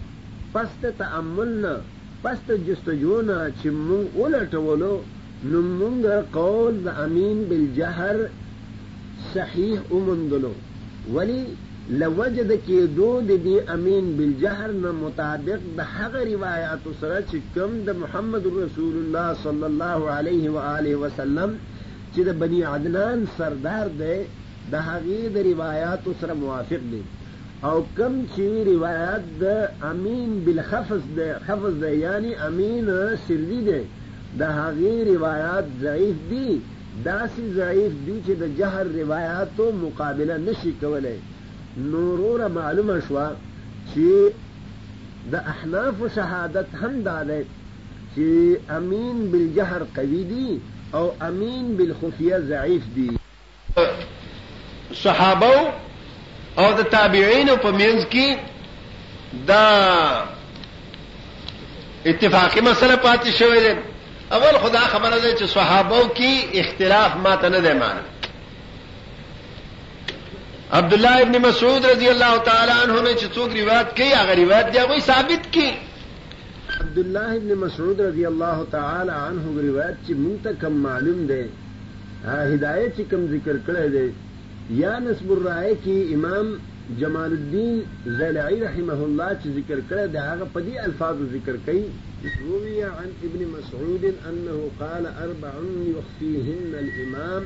پست تأملنا پس د جستجو نه چې مونږ ولټولو نو مونږ قول د امین بالجهر صحیح وموندلو ولی له وجه د کیدو د دې امین بالجهر نه مطابق د هغه روایاتو سره چې کوم د محمد رسول الله صلی الله علیه و آله وسلم چې د بنی عدنان سردار دی د هغې د رواياتو سره موافق دی او کوم چي روايت د امين بالخفض دی خفض دی يعني امين سري دی د هغې روايات ضعيف دي داسي ضعيف دي چي د جهر رواياتو مقابله نشي کولای نو وروره معلومه شوه چي د احنافو شهادت هم دا دی چي امين بالجهر قوي دي او امين بالخفيه ضعيف دي. صحابو او د تابعینو په منځ کې دا اتفاقی مسله پاتې شوې ده اول خدا خبره ده چې صحابو کې اختلاف ماته نه دی معنی عبد الله ابن مسعود رضی الله تعالی عنہ نے چتوک روایت کی اگر روایت دیا کوئی ثابت کی عبد الله ابن مسعود رضی الله تعالی عنہ روایت چې مونږ ته کم معلوم ده هدايه چي کوم ذکر کړی دی يا نصب الرايه کي امام جمال الدين ضلعي رحمه الله چي ذکر کړی دی هغه په دي الفاظو ذکر کوي. روي عن ابن مسعود انه قال اربع يخفيهن الامام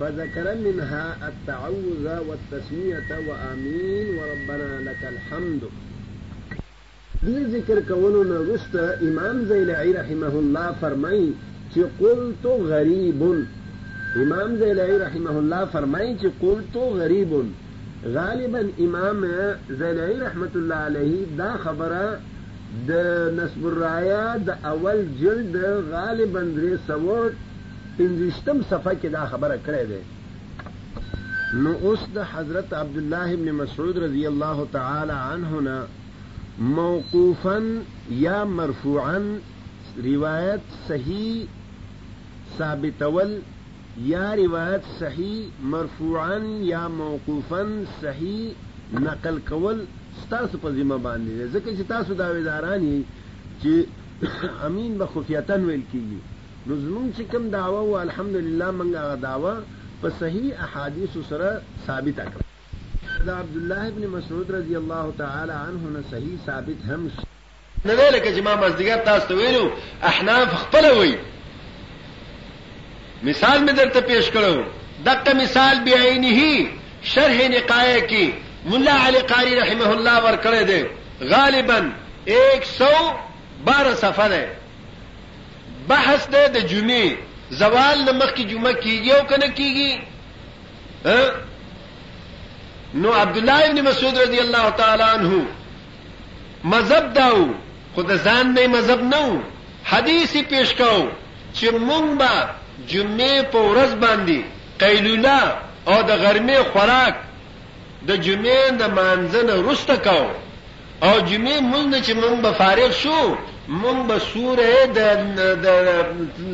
فذکر منها التعوذ والتسمية وامين وربنا لك الحمد. دې ذکر کولو نه وروسته امام ضیلعي رحمه الله فرمایي چې قلت غریب امام ضیلعي رحمه الله فرمایي چې قلت غریب غالبا امام ضیلعي رحمت الله علیه دا خبره د نصب الرایا د اول جلد غالبا درې سوه پنځویشتم صفحه کې دا خبره کړې ده نو اوس د حضرت عبدالله ابن مسعود رضی الله تعالی عنه نه موقوفاً یا مرفوعاً روایت صحیح ثابتول یا روایت صحیح مرفوعاً یا موقوفاً صحیح نقل کول ستاسو په ذمه باندې دی، ځکه چې تاسو دعویداران یئ چې امین به خفیتاً ویل کېږي، نو زموږ چې کوم دعوه وه الحمدلله موږ هغه دعوه په صحیح احادیثو سره ثابته کړه. د عبدالله ابن مسعود رضی الله تعالی عنه نه صحیح ثابت هم شته. نه دی لکه چې ما مازدیګر تاسو ته ویلي وو، احناف خپله وایي، مثال مې درته پېش کړی وو، دقه مثال بعینه شرح نقایه کې ملا علي قاري رحمه الله ورکړی دی، غالبا ایک سو باره صفحه دی، بحث دی د جمعې، زوال نه مخکې جمعه کېږي او که نه کېږي؟ نو عبد الله ابن مسعود رضی الله تعالی عنہ مذهب داو خو د ځان نه مذهب نه و حدیث پیش کاو چې مونږ به جمعه په ورځ باندې قیلوله او د غرمې خوراک د جمعه د مانځنه رسته کاو او جمعه مونږ چې مونږ به فارغ شو مونږ به سوره د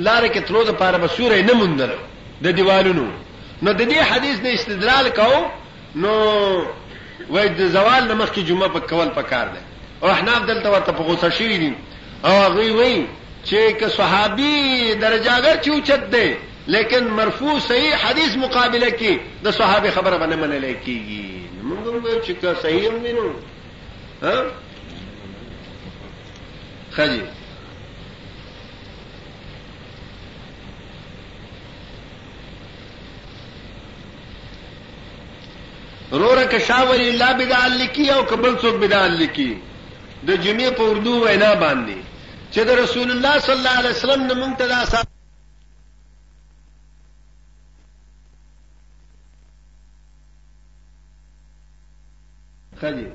لار کې تلو د پاره به سوره نه مونږ د دیوالونو نو د دې حدیث نه استدلال کاو نو وای د زوال نه مخکې جمعه په کول پکار ده او احناف دلته ورته په غوسه شوی دي او هغه وای چې که صحابي درجه اگر چې اوچت ده لیکن مرفوع صحیح حدیث مقابله کې د صحابه خبره باندې منل کیږي موږ هم وایو چې که صحیح هم وینو ها خجی روره که شاه ولی الله بدعا لکی او که بل څوک بدعا لکی د جمعې په اردو وینا باندې چې د رسول الله صلی الله علیه وسلم نه مونږ ته دا ښه دي.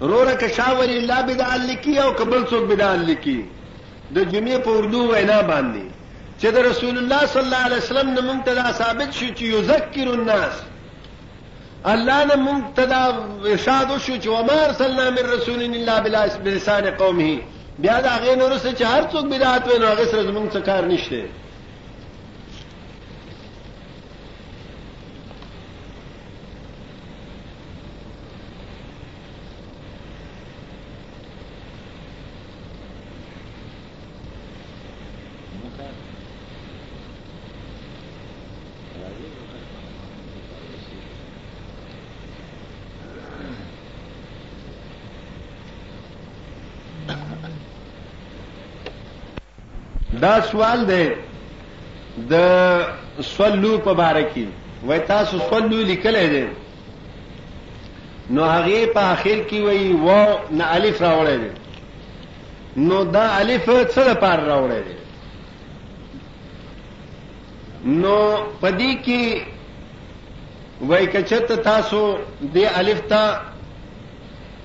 روره که شاه ولی الله بدعا لیکي او که بل څوک بدعا لیکي د جمعې په اردو وینا باندې چې د رسول الله صلی الله علیه وسلم نه مونږ ته دا ثابت شو چې یذکر الناس الله نه مونږ ته دا ارشاد وشو چې وما ارسلنا من رسول الا بلسان قومه بیا د هغې نه وروسته چې هر څوک بدعت وایي، نو هغې سره زموږ څه کار نشته. دا سوال دی د صلو په باره کې وای تاسو صلو لیکلی دی نو هغه په اخر کې وای واو نه الف راوړی دی نو دا الف څه لپاره راوړی دی نو پدې کې وای کچت تاسو دې الف ته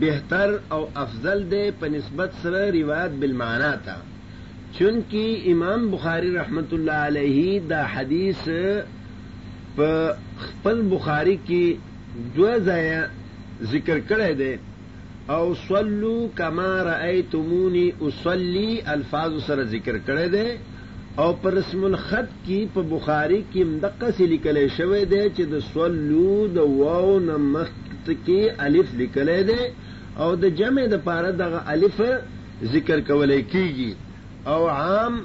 بهتر او افضل دی په نسبت سره روایت بالمعنی ته چونکی امام بخاری رحمت الله علیه دا حدیث په خپل بخاری کی دو ځای ذکر کړی دی او صلو کما رأیتمونی اصلی الفاظ سره ذکر کړی دی او په رسم الخط کی په بخاری کی هم دقسی لیکلی شوی دی چه د صلو د واو نه مخکی الف لیکلی دی او د جمع د پاره دغه الف ذکر کولی کیږی او عام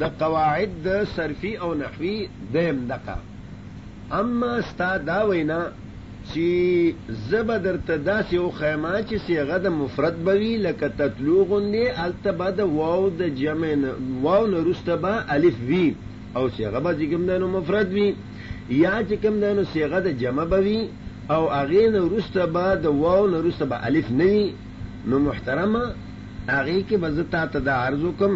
د قواعد د صرفی او نحوی دی هم دقه اما ستا دا وینا چی زه به درته داسی وښیم چی صیغه د مفرد به وی لکه تتلو غوندی هلته به د واو د جمع نه واو نه وروسته به الف وی او صیغه به چی کوم دی نو مفرد وی یا چی کوم دی نو صیغه د جمع به وی او هغه نه وروسته به د واو نه وروسته به الف نه وی نو محترمه هغې کې به زه تا ته دا عرض وکم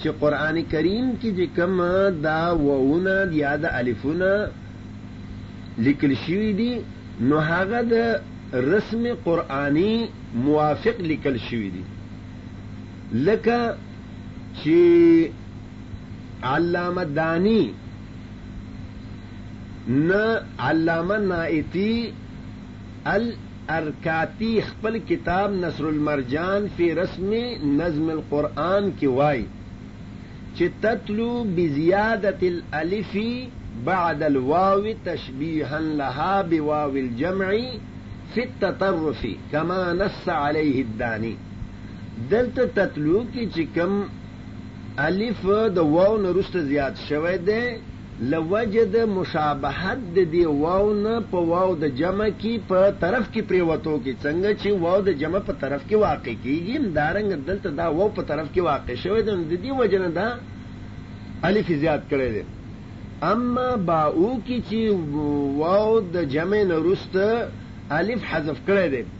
چې قرآن کریم کې چې کوم دا وونه یا د الفونه لیکل شوي دي نو هغه د رسم قرآني موافق لیکل شوي دي لکه چې علامه دانی نه علامه نائتی الارکاتي خپل کتاب نصر المرجان فی رسم نظم القرآن کې وايي چې تتلو بزیادة الالف بعد الواو تشبیها لها بواو الجمع فی التطرف کما نص علیه الداني دلته تتلو کې چې کوم الف د واو نه وروسته زیات شوی دی له وجه د مشابهت د دې واو نه په واو د جمع کي په طرف کي پرېوتو کي څنګه چي واو د جمع په طرف کي واقع کېږي همدارنګه دلته دا واو په طرف کي واقع شوی دی نو د دې وجه نه دا الف يې زيات کړی دی اما باؤ کي چي واو د جمع نه وروسته الف حذف کړی دی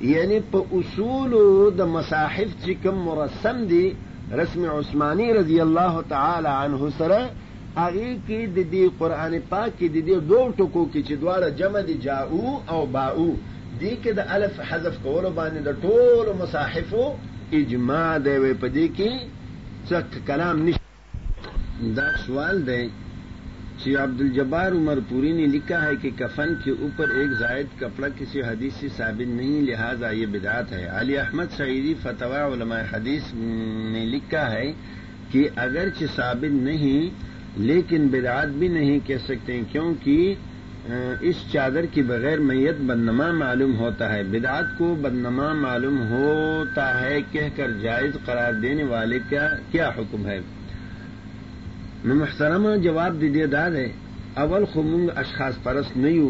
یعنی په اصولو د مصاحف چی کوم مرسم دی رسم عثمانی رضی الله تعالی عنه سره هغی کی ددی قرآن پاک کی ددی دوو ټکو کی چی دواړه جمع دی جاؤ او باؤ دی کی د الف حذف کولو باندی د ټولو مصاحفو اجماع دی وای په دی کی څه کلام نشته. دا سوال دی چی عبدالجبار عمر پوری نی لکھا ہے که کفن که اوپر ایک زائد کپڑا کسی حدیث سے ثابت نهی لهذا یه بدعت ہے علی احمد شعیری فتوی علماء حدیث می لکھا ہے که اگر چه ثابت نهی لیکن بدعت بی نهی کهه سکته کیونکی اس چادر کی بغیر میت بدنما معلوم ہوتا ہے بدعت کو بدنما معلوم ہوتا ہے کہہ کر جائز قرار دینے والے کا کیا حکم ہے نو محترمه جواب دی دی دا دی اول خو مونږ اشخاص پرست نه یو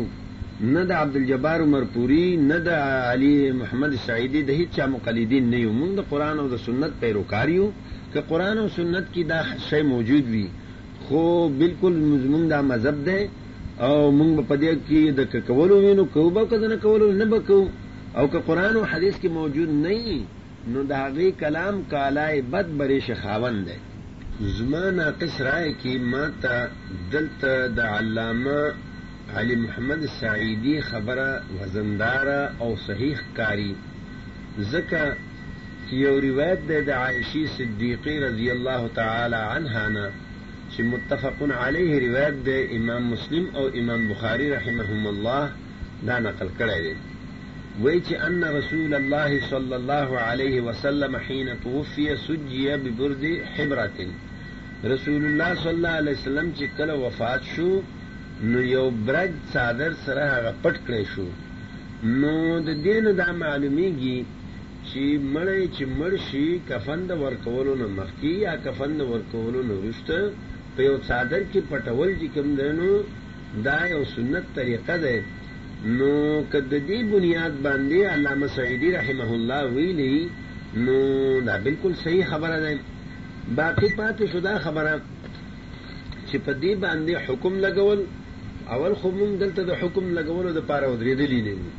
نه د عبدالجبار عمر پوری نه د علی محمد سعیدی د هیچا مقلدین نه یو مونږ د قرآن او د سنت پیروکار یو که قرآن او سنت کی دا شی موجود وی خو بالکل زمونږ دا مذهب دی او مونږ به په دې کې د ککولو وینو کوو به که د نه کولو نه به کوو او که قرآن او حدیث کې موجود نه وي نو د هغې کلام کالای بد برېش خاوند دی زما ناقص رایه کې ما ته دلته د علامه علي محمد سعیدي خبره وزنداره او صحیح ښکاري ځکه یو روایت دی د عائشې صدیقې رضی الله تعالی عنها نه چې متفق علیه روایت دی، امام مسلم او امام بخاري رحمهما الله دا نقل کړی دی، وایي چې ان رسول الله صلی الله علیه وسلم حين توفي سجي ببرد حبرة، رسول الله صلی الله علیه وسلم چې کله وفات شو نو یو برګ څادر سره هغه پټ کړی شو، نو د دې نه دا معلومیږي، چی مړی چی مړ شی کفن د ورکولو نه مخکی یا کفن د ورکولو نه وروسته په یو څادر کی پټول چی کوم دی نو دا یو سنت طریقه دی نو که ددی بنیاد باندی علامه سعیدی رحمه الله ویلی نو دا بلکل صحیح خبره ده باقی پاتی شو دا خبره چی په دی باندی حکم لګول اول خو مونږ دلته د حکم لګولو دپاره ودریدلی نه یو.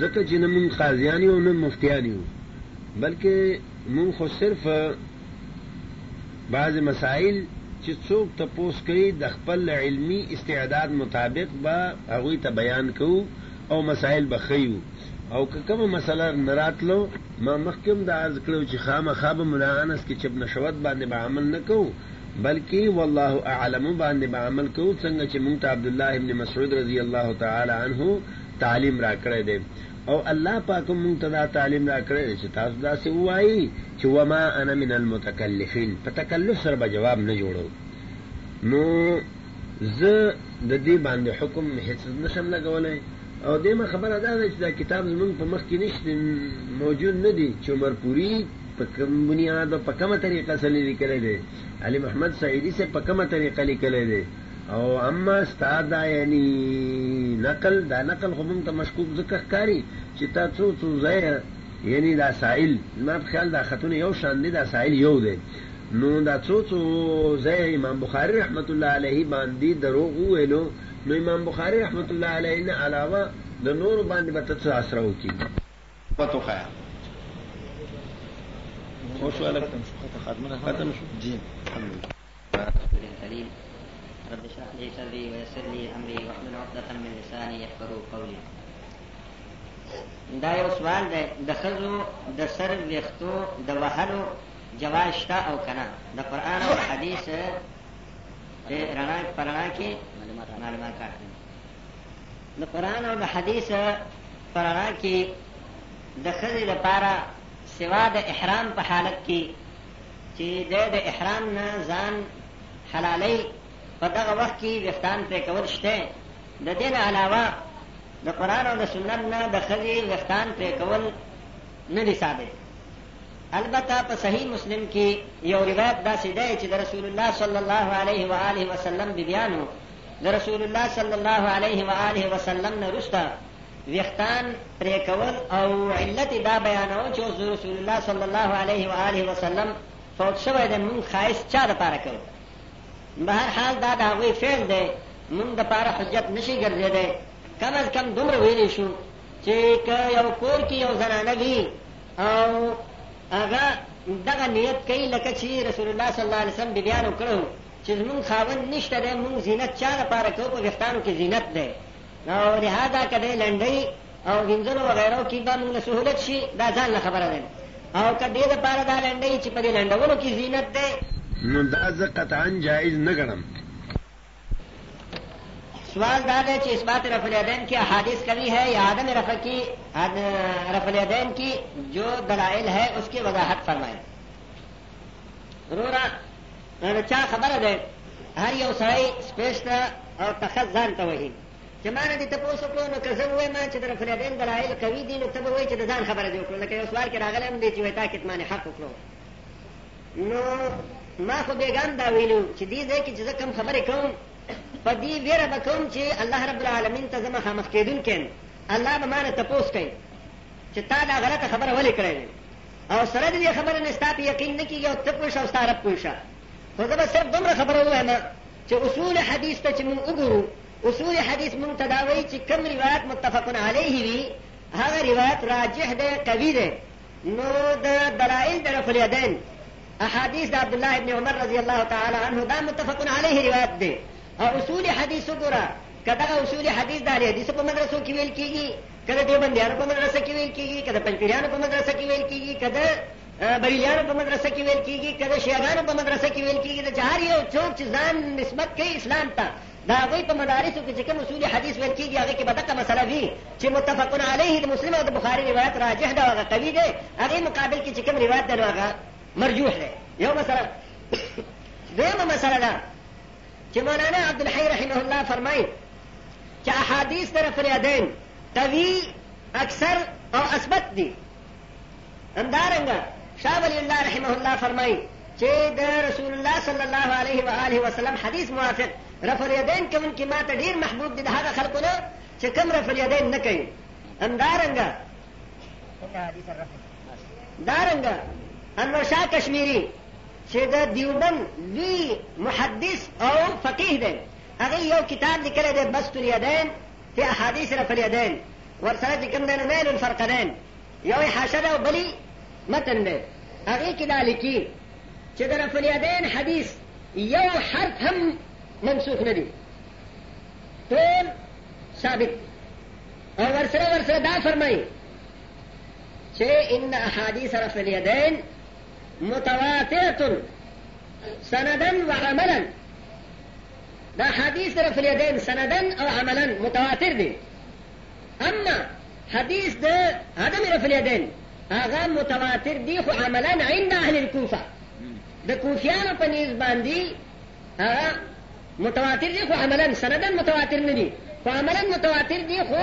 ځکه چې نه مونږ قاضیان یو او نه مفتیان یو بلکې مونږ خو صرف بعضې مسایل چې څوک تپوس کوي د خپل علمي استعداد مطابق به هغوی ته بیان کوو او مسایل به ښیو او که کومه مسله نه راتله ما مخکې هم دا عرض کړو چې خامخا به ملا انس کې چپ نشوت باندې به عمل نه کوو بلکې والله اعلم باندې به عمل کوو څنګه چې مونږ ته عبدالله ابن مسعود رضی الله تعالی عنه تعلیم راکړی دی او الله پاک هم مونږ ته دا تعلیم راکړی دی چې تاسو داسې ووایي چې وما انا من المتکلفین په تکلف سره به جواب نه جوړو نو زه د دې باندې حکم هیڅ نشم لګولی او دیمه خبره دا ده چې دا کتاب زمونږ په مخ کې نشته موجود نه دی چې عمر پوری په کوم بنیاد په کومه طریقه سره لیکلی دی علي محمد سعیدي سه په کومه طریقه لیکلی دی او اما ستا دا یعنی نقل دا نقل خو مونږ ته مشکوک ځکه ښکاري چې تا څو څو ځایه یعنی دا سائل زما په خیال دا خطونه یو شان دي دا سائل یو دی نو دا څو څو ځایه امام بخاری رحمت الله علیه باندې دروغ وویلو نو امام بخاری رحمت الله علیه نه علاوه د نور باندې به ته څه اسره وکړي پتو خیا خوشواله ختم شو ختم شو جی الحمدلله دا یو سوال دی د خزو د سر ویختو د وهلو جواز شته او کنه د قران او حدیث د رڼا پرانا کې معلومات معلومات راکړي د قران او د حدیث پرانا کې د خزې لپاره سوا د احرام په حالت کې چی دی د احرام نه ځان حلالوی په دغه وخت کی ویښتان پری کول شته ددی نه علاوه د قرآن او د سنت نه د ښځی ویښتان پری کول نه دی ثابت البته په صحیح مسلم کی یو روایت داسی دی چی د رسول الله صلی الله علیه و آله وسلم بیبیانو د رسول الله صلی الله علیه و آله وسلم نه وروسته ویښتان پرې کول او علت یې دا بیانوه چې اوس د رسول الله صلی الله علیه و آله وسلم فوت شوی دی مونږ ښایست چا لپاره کوو به هر حال دا د هغوی فعل دی مونږ دپاره حجت نشي ګرځېدی کم از کم دومره ویلی شو چې که یو کور کې یو زنانه وي او هغه دغه نیت کوي لکه چې رسول الله صلی الله علیه وسلم بیبیانو کړو چې زمونږ خاوند نشته دی مونږ زینت چا لپاره کوو په ویښتانو کې زینت دی نو لهذا که دی لنډۍ او وینځلو وغیرو کې به موږ له سهولت شي دا ځان له خبره ده او که دې لپاره دا لنډۍ چې په دې لنډولو کې زینت دی نو دا زه قطعا جایز نه ګڼم سوال دا دی چې اثبات رفع الیدین کې احادیث کوي ہے یا عدم رفع کی رفع الیدین کی جو دلائل ہے اس کی وضاحت فرمائیں روره د چا خبره ده هر یو سړی سپیس ته او تخت ځان ته وهي چې ما نه دې تپوس وکړو نو که زه ووایم چې د رفلیدین دلایل قوي دي نو ته به وایي چې د ځان خبره دې وکړو لکه یو سوال کې راغلی هم دی چې وایي تا کتمان حق وکړو نو ما خو بېګام دا ویلو چې دې ځای کې چې زه کوم خبرې کوم په دې ویره به کوم چې الله رب العالمین ته زه مخامخ کېدونکی یم الله به ما نه تپوس کوي چې تا دا غلطه خبره ولې کړې او سره د دې خبرې مې ستا په یقین نه کېږي او ته پوه شه او ستا رب پوه شه، خو زه به صرف دومره خبره ووایم چې اصول حدیث ته چې موږ وګورو، اصول حدیث موږ ته دا وایي چې کوم روایت متفق علیه وي، هغه روایت راجح دی، قوي دی، نو د دلایل د رفع الیدین احادیث د عبدالله ابن عمر رضی الله تعالی عنه دا متفق علیه روایت دی او اصول حدیث وګوره که دغه اصول حدیث د اهل حدیثو په مدرسو کې ویل کېږي که د دیوبندیانو په مدرسه کې ویل کېږي، که د پنجپیریانو په مدرسه کې ویل کېږي، که د بریلیانو په مدرسه کې ویل کېږي، که د شیعه ګانو په مدرسه کې ویل کېږي، د چې هر یو څوک چې ځان نسبت کوي اسلام ته، د هغوی په مدارسو کې چې کوم اصول حدیث ویل کېږي، هغه کې به دغه مسله وي چې متفق علیه د مسلم او د بخاري روایت راجح ده او هغه قوي دی، هغې مقابل کې چې کوم روایت دی نو هغه مرجوح دی. یو مسله. دویمه مسله دا چې مولانا عبدالحی رحمه الله فرمایي چې احادیث در فریادین قوي اکثر او اثبت دي همدارنګه شاه ولی الله رحمه الله فرمایي چې د رسول الله صلی الله علیه و آله وسلم حدیث موافق رفع الیدین کوونکي ما ته ډېر محبوب دي د هغه خلکو نه چې کوم رفع الیدین نه کوي همدارنګه دارنګه انور شاه کشمیری چې د دیوبند لوی محدث او فقیه دی، هغه یو کتاب لیکلی دی، بسط الیدین فی احادیث رفع الیدین، ورسره چې کوم دی نو میل الفرقدین یو یې حاشیه ده او بل یې متن دی، هغې کې دا لیکي چې د رفع الیدین حدیث یو حرف هم منسوخ نه دي، ټول ثابت دي او ورسره ورسره دا فرمایي چې ان احادیث رفع الیدین متواترة سندا وعملا دا حدیث رفع الیدین سندا او عملا متواتر دی اما حدیث د عدم رفع الیدین هغه متواتر دی خو عملا عند اهل الكوفه د کوفیانو په نیز باندې هغه متواتر دی خو عملا سندا متواتر نه دی خو عملا متواتر دی خو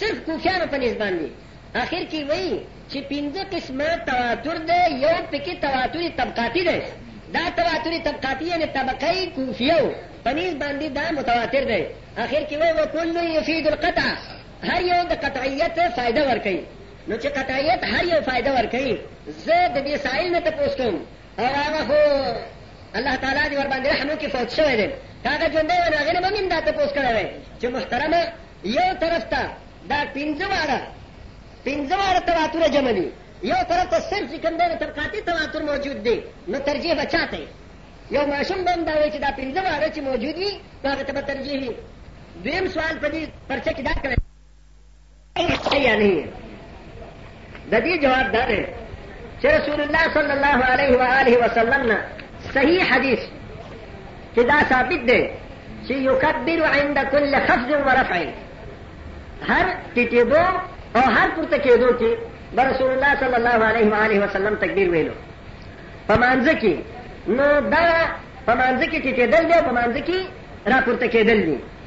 صرف کوفیانو په نس باندی اخر کی وایی چی پنځه قسمه تواتر ده یو پکی تواتر طبقاتی ده دا تواتر طبقاتی یعنی طبقه کوفیو په نس باندی دا متواتر ده اخر کی وایی وکل یفید القطع هر یو د قطعیت فائدہ ورکړي نو چې قطعیت هر یو فائدہ ورکړي زه د دې سائل نه تاسو کوم او هغه هو الله تعالی دې ور باندې رحم وکړي فوت شوی دی هغه ژوندې ونه غنه به مم دا تاسو کړی چې محترمه یو طرف ته دا پنځه واړه پنځه واړه تواتر جمع دي یو طرف ته صرف چې کوم دی نو طبقاتي تواتر موجود دی نو ترجیح به چاته وي یو ماشوم به هم دا وایي چې دا پنځه واړه چې موجود وي نو هغه ته به ترجیح وي دویم سوال په دې پرچه کې دا کړی یا نه د دې جواب دا دی چې رسول الله صلی الله علیه و آله وسلم نه صحیح حدیث کې دا ثابت دی چې یکبر عند کل خفض و رفع هر ټیټېدو او هر پورته کېدو کې به رسول الله صلی الله علیه و آله وسلم تکبیر ویلو په مانځ کې نو دا په مانځ کې ټیټېدل دی په مانځ کې راپورته کېدل دي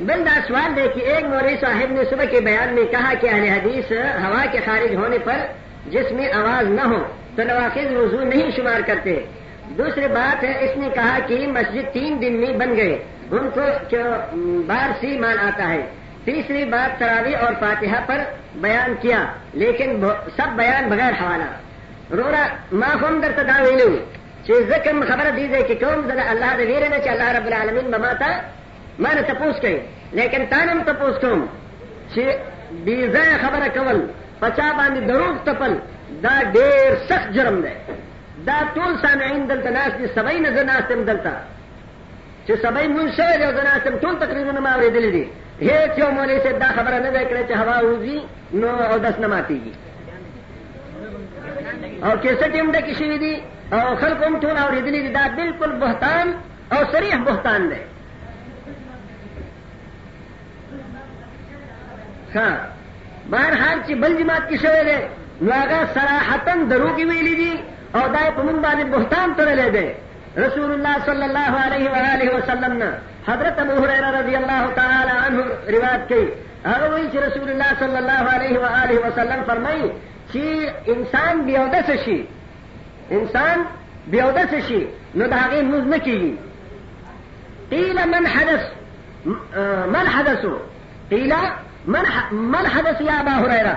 بندہ سوال دے کہ ایک موری صاحب نے صبح کے بیان میں کہا کہ اہل حدیث ہوا کے خارج ہونے پر جس میں آواز نہ ہو تو نواخذ وضو نہیں شمار کرتے دوسری بات ہے اس نے کہا کہ مسجد تین دن میں بن گئے ان کو بار سی مان آتا ہے تیسری بات تراوی اور فاتحہ پر بیان کیا لیکن سب بیان بغیر حوالہ رو راحم در تین چې زه کوم خبره دې ځای کې کوم زه د الله د ویرې نه چې الله رب العالمین به ماته ما نه تپوس کوي لیکن تا نه هم تپوس کوم چې بې ځایه خبره کول په چا باندې دروغ تپل دا ډېر سخت جرم دی دا ټول سامعین دلته ناست دي سبعین زه ناست یم دلته چې سبا لمونځ شوی دی او زه ناست یم، ټول تقریرونه ما اورېدلي دي، هېڅ یو مولوي صاحب دا خبره نه ده کړې چې هوا ووځي نو اودس نه ماتېږي او کېسټ هم ډکې شوي دي او خلکو هم ټول اورېدلي دي، دا بلکل بهتان او صریح بهتان دی. ښه بهر حال چې بل جماعت کې شوی دی نو هغه صراحتا دروغې ویلي دي او دا یې په موږ باندې بهتان تړلی دی رسول الله صلی الله علیه و آله وسلم نه حضرت ابو هريره رضی الله تعالی عنه روایت کوي هغه وایي چې رسول الله صلی الله علیه و آله وسلم فرمایي چې انسان بیا ودس شي انسان بیا ودس شي نو د هغه موز نه کیږي قیل من حدث من حدثو قیل من من حدث یا ابا هريره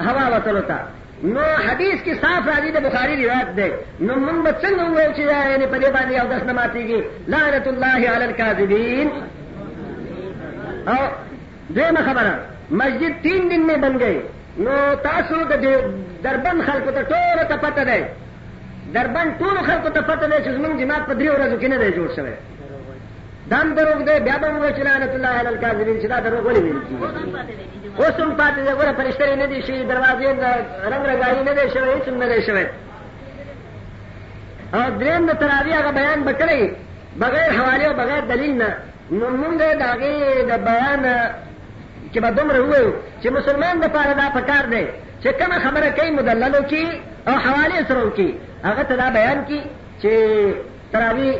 هوا وتلو ته نو حدیث کې صاف راځي د بخاری روایت دی نو موږ به څنګه ووایو چې دا یعنې په دې باندې یو درس نه ماتېږي لعنت الله علی الکاذبین او دویمه خبره مسجد تین دن میں بن گئی نو تاسو د دربند خلکو ته ټولو ته پته دی دربند ټولو خلکو ته پته دی چې زمونږ جماعت په درې ورځو کې نه دی جوړ شوی دا هم دروغ دی بیا به هم وایو چې لعنت الله علی الکاذبین چې دا دروغ ولې ویل کېږي اوس هم پاتې دی ګوره فرشتې نه دي شوي دروازې رنګ رنګاري نه دی شوی هېڅ هم نه دی شوی او درېیم د تراوي هغه بیان به کړی بغیر حوالې او بغیر دلیل نه نو مونږ د هغې د بیان چې به دومره ووایو چې مسلمان دپاره دا پکار دی چې کومه خبره کوي مدلل وکړي او حوالې سره وکړي هغه ته دا بیان کړي چې تراوي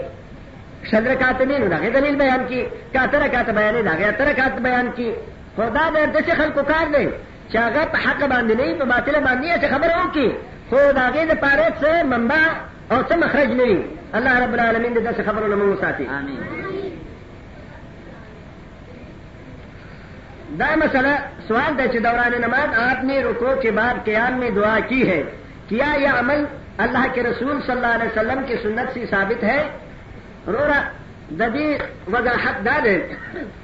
شل رکعت نه نو دغه دلیل بیان کی کاته رکعت بیان نه هغه تر رکعت بیان کی خدا به د څه خلکو کار دی چې هغه په حق باندې نه په باطل باندې چې خبره وکي خو دا غي د پاره څه منبع او څه مخرج نه وي الله رب العالمین دې د خبرو نه مو ساتي امين دا مسئلہ سوال دا چې دوران نماز آپ نے رکو کے بعد قیام میں دعا کی ہے کیا یہ عمل الله کے رسول صلی الله علیه وسلم کے سنت سی ثابت ہے روره د دې وضاحت دا دی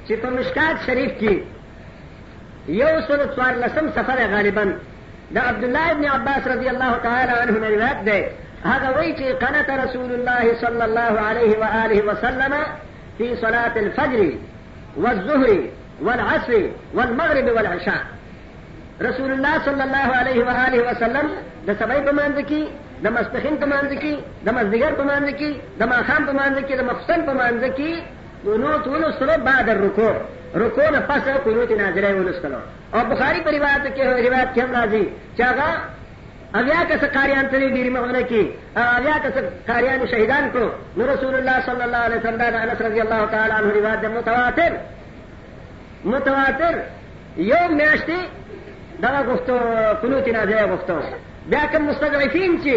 چې په مشکات شریف کې یو سل څوارلسم سفر غالبا د عبد الله ابن عباس رضی الله تعالی عنه نه روایت دی هغه وایي چې قنت رسول الله صلی الله علیه و آله وسلم فی صلاة الفجر والظهر والعصر والمغرب والعشاء رسول الله صلی الله علیه و آله وسلم د سبای په مانځ کې د مسپخین په مانځ کې د مزدګر په مانځ کې د ماخام په مانځ کې د مخصن په مانځ کې قنوت ولستلو بعد الرکوع رکوع نه پس قنوت نازله ولستلو او بخاری په روایت کې روایت کې راځي چې هغه اویا کس قاریان ته ډیری مغونه کی اویا کس قاریان شهیدان کو نو رسول الله صلی الله علیه وسلم دا انس رضی الله تعالی عنہ روایت متواتر متواتر یو میاشت دغه غوښتو قنوت نازله غوښتو بیا کوم مستضعفین چې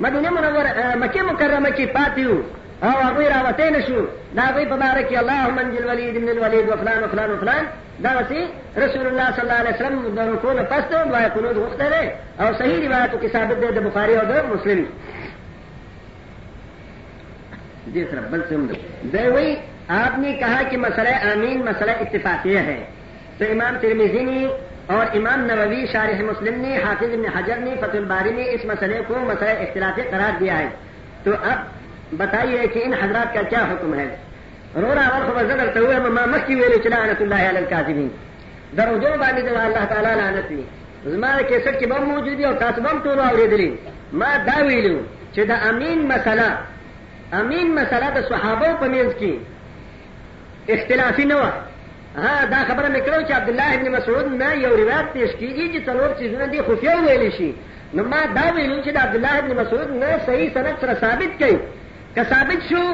مدینه منوره مکه مکرمه کې پاتې وو او هغوی راوتی نه شو د هغوی په باره کې اللهم انجل ولید ابن الولید وفلان وفلان وفلان دغسې رسول الله صلی الله علیه وسلم د رکو نه پس ته دعا قنوت غوښتی دی او صحیح روایتو کې ثابت دی د بخاري او د مسلم دې سره بل څه هم دی دی وایي آپ نے کہا کہ مسئلہ آمین مسئلہ اتفاقیہ ہے تو امام ترمذی نے اور امام نووی شارح مسلم نے حافظ ابن حجر نے فتح الباری میں اس مسئلے کو مسئلہ اختلاف قرار دیا ہے تو اب بتائیے کہ ان حضرات کا کیا حکم ہے رورا اور خبر زدر تو ہے ما مکی ویلو چلا انت اللہ علی الکاذبین در جو باندې د الله تعالی لعنت وی زما کې سر کې به موجودي او تاسو به ټول اورېدلې ما دا ویلو چې دا امین مسله امین مسله د صحابه په منځ کې اختلافي نه و ها دا خبره مې کړو چې عبدالله ابن مسعود نه یو روایت پیش کیږي چې څلور چیزونه دي خفیه ویل شي نو ما دا ویلو چې د عبدالله ابن مسعود نه صحیح سند سره ثابت کړي که ثابت شو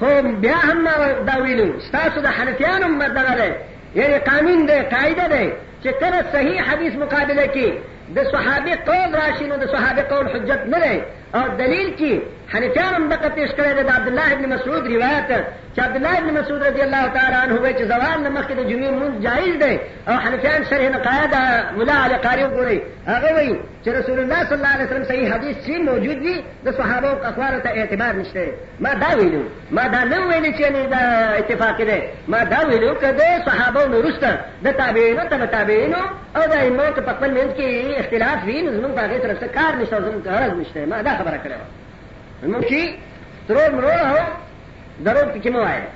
خو بیا هم ما دا ویلو ستاسو د حنفیانو هم دغه دی یعنې قانون دی قاعده دی چې کله صحیح حدیث مقابله کې د صحابه قول راشي نو د صحابه قول حجت نه دی او دلیل چی حنفیانو هم دقه پیش کړی دی د عبدالله ابن مسعود روایت چی عبدالله ابن مسعود رضی الله تعالی عنه وای چی زوال نه مخکی د جمعی مونځ جایز دی او حنفیان شرح نقایه د ملا علی قاری وګورئ هغه وای چی رسول الله صلی الله علیه وسلم صحیح حدیث چی موجود وی د صحابه او اقوال ته اعتبار نشته ما دا ویلو ما دا نه ویل چی نه دا اتفاق دی ما دا ویلو کده صحابه نورسته د تابعینو تبع تابعینو او د ائمه که په خپل منځ کې اختلاف وي نو زمونږ په هغې سره څه کار نشته او زمونږ غرض نشته ما دا خبره کړې وه زمونږ چې ترور مرور او دروغ پکې مه وایه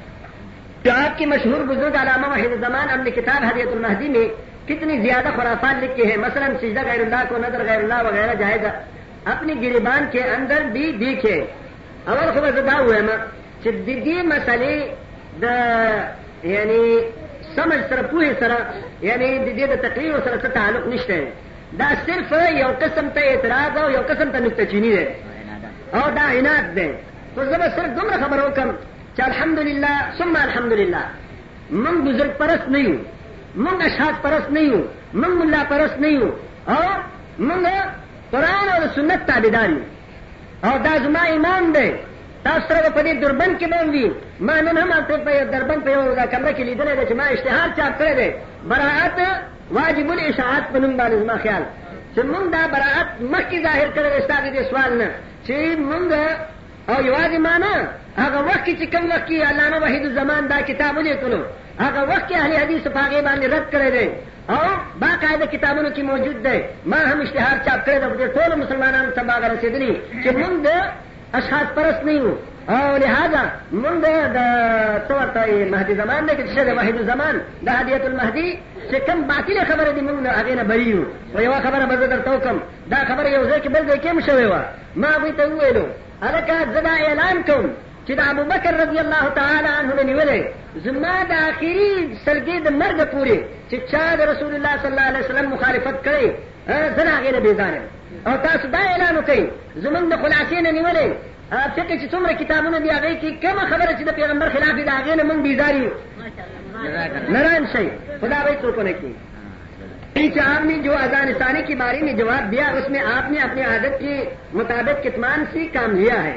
جو آپ کے مشہور بزرگ علامہ وحید الزمان اپنے کتاب حدیت المہدی میں کتنی زیادہ خرافات لکھے ہیں مثلا سجدہ غیر اللہ کو نظر غیر اللہ وغیرہ جائزہ اپنی گریبان کے اندر بھی دیکھے اول خو به زه دا ووایم چې د دې مسلې د یعنی سمج سره پوهې سره یعنی د دې د تقریر سره څه تعلق نشته دا صرف یو قسم ته اعتراض او یو قسم ته نکتچینی دی او دا عناد دی خو زه به صرف دومره خبره وکړم چې الحمدلله ثم الحمدلله موږ بزرګ پرست نه یو موږ اشهاد پرست نه یو موږ ملا پرست نه یو او موږ قرآن او سنت تابعدار یو او دا زما امام دی تاسو سره په دې دربند کې باندې ما نن هم هلته په دربند په یوه دا کمره کې لیدلی دی چې ما اشتهار چاپ کړی دی براعت واجب الاشاعت په نوم باندې زما خیال چې موږ دا براعت مخکې ظاهر کړی دی ستا د دې سوال نه چې موږ او یوازې ما نه هغه وخت کې چې کوم وخت کې علامه وحید الزمان دا کتاب ولیکلو هغه وخت کې اهل حدیثو په هغې باندې رد کړی دی او با قاعده کتابونو کې موجود دی ما هم اشتهار چاپ کړی دی خو دې ټولو مسلمانانو ته باغه رسېدلي چې مونږ د اشخاص پرست نه یو او لهذا مونږ د څه ورته یې مهدي زمان دی که څه دی وحید الزمان د هدیت المهدي چې کوم باطلې خبرې دي مونږ له هغې نه بري یو خو یوه خبره به زه درته وکړم دا خبره یو ځای کې بل ځای کې هم شوې وه ما هغوی ته وویلو هلکه زه دا اعلان کوم چې د ابوبکر رضی الله تعالی عنه نه نیولې زما د اخیری سلګې د مرګ پورې چې چا د رسول الله صلی الله علیه وسلم مخالفت کړي زه د هغې نه بېزار یم او تاسو دا اعلان وکړئ زمونږ د خلاصې نه نیولې فقه چې څومره کتابونه دي هغې کې کومه خبره چې د پیغمبر خلاف دي د هغې نه مونږ بېزار یو نران شئ خو دا به یې څوک ونه کړي پیچ آپ نے جو اذان ثانی کے بارے میں جواب دیا اس میں آپ نے اپنی عادت کے مطابق کتمان سے کام لیا ہے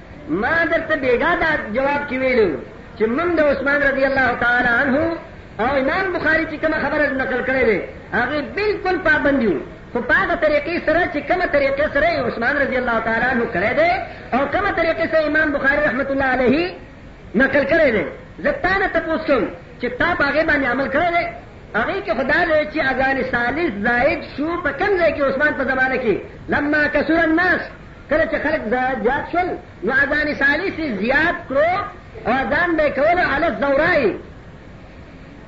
ما درته بیګا دا جواب کې ویلو چې موږ د عثمان رضی الله تعالی عنه او امام بخاری چې کومه خبره نقل کړې ده هغه بالکل پابند یو خو په هغه طریقې سره چې کومه طریقې سره عثمان رضی الله تعالی عنه کړې ده او کومه طریقې سره امام بخاری رحمت الله علیه نقل کړې ده زه تا نه تاسو کوم چې تا په هغه باندې عمل کړی دی هغه کې خدا دی چې اذان ثالث زائد شو په کوم ځای کې عثمان په زمانه کې لما کثر الناس کله چې خلک زیات شول نو اذان ثالث یې زیات کړو او اذان به یې کولو علی الزورا یې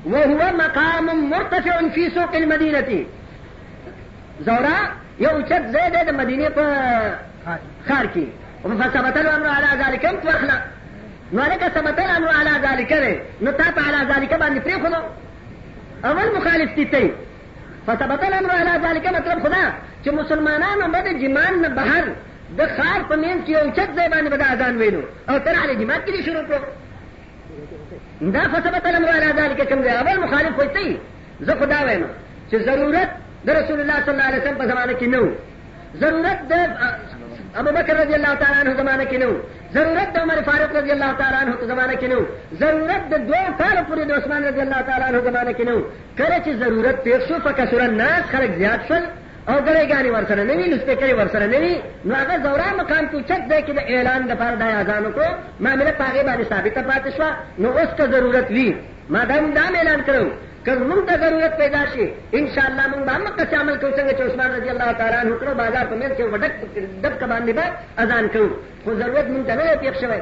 وهو مقام مرتفع فی سوق المدینه زورا یو اوچت ځای دی د مدینې په ښار کې فثبت الامر علی ذلک هم واخله نو هلکه ثبت الامر علی ذلک دی نو تا په علی ذلک باندې پرېښودو اول مخالف دي ته فثبت الامر علی ذلک مطلب خدا چې مسلمانانو به د جماعت نه بهر د ښار په مینځ کې یو چت ځای باندې به د اذان ویلو او تر هغه جماعت کې شروع کړو دا فثبت الامر علی ذلک کوم دی اول مخالف خوښتي زه خدا وایم چې ضرورت د رسول الله صلی الله علیه وسلم په زمانه کې نه ضرورت د ابو بکر رضی الله تعالی عنہ زمانه کې نه ضرورت د عمر فاروق رضی الله تعالی عنہ زمانه کې نه ضرورت د دوه کال پورې د عثمان رضی الله تعالی عنہ زمانه کې نه کله چې ضرورت پېښ شو فکثر الناس خلک زیات شول او ګړې ګانې ورسره نه وي نو سپېکرې ورسره نه وي نو هغه زورا مقام کې چت دی کې د اعلان دپاره دا اذان وکړو معامله په هغې باندې ثابته پاتې شوه نو اوس که ضرورت وي ما دا هم دا هم اعلان کړی و که مونږ ته ضرورت پیدا شي انشاءالله مونږ به همقسې عمل کوو څنګه چې عثمان رضي الله تعالی عنه کړو بازار په منځ کې به ډک ډبکه باندې به اذان کوو خو ضرورت مونږ ته نه دی پېښ شوی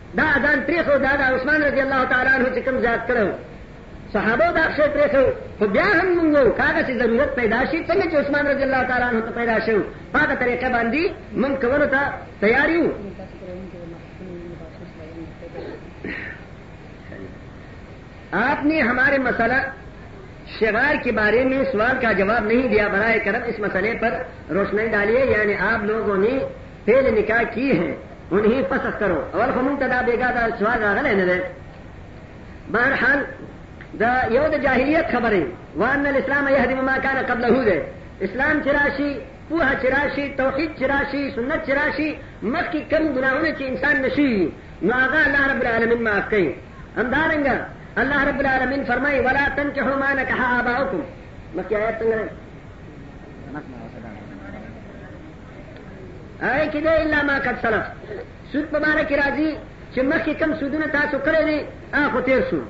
دا اذان پرېښود دا د عثمان رضی الله تعالی عنه چې کوم زیات کړی صحابو دا شی پرېښود خو بیا هم مونږ وو که هغسې ضرورت پیدا شي څنګه چې عثمان رضی الله تعالی عنه ته پیدا شوی په هغه طریقه باندې مونږ کولو ته تیار یو آپ نے ہمارے مسئلہ شغار کے بارے میں سوال کا جواب نہیں دیا برائے کرم اس مسئلے پر روشنی ڈالیے یعنی آپ لوگوں نے پۀ نۀ نکاح کي هې انهي فسخ کرو اول خو مونږ ته دا بېګا دا سوال راغلی نۀ دی بهر حال د یو د جاهلیت خبرې وان الاسلام یهدم ما کان قبله دی اسلام چې راشي پوهه چې راشي توحید چې راشي سنت چې راشي مخکې کم ګناهونه چې انسان نشي نو هغه الله رب العالمین معاف کوي همدارنګه الله رب العالمین فرمایي ولا تنکحوا ما نکح آباؤکم مخکې آیات څنګه هغه کې دی الا ما قد سلف سود په باره کې راځي چې مخکې کم سودونه تاسو کړی دی هغه خو تیر شو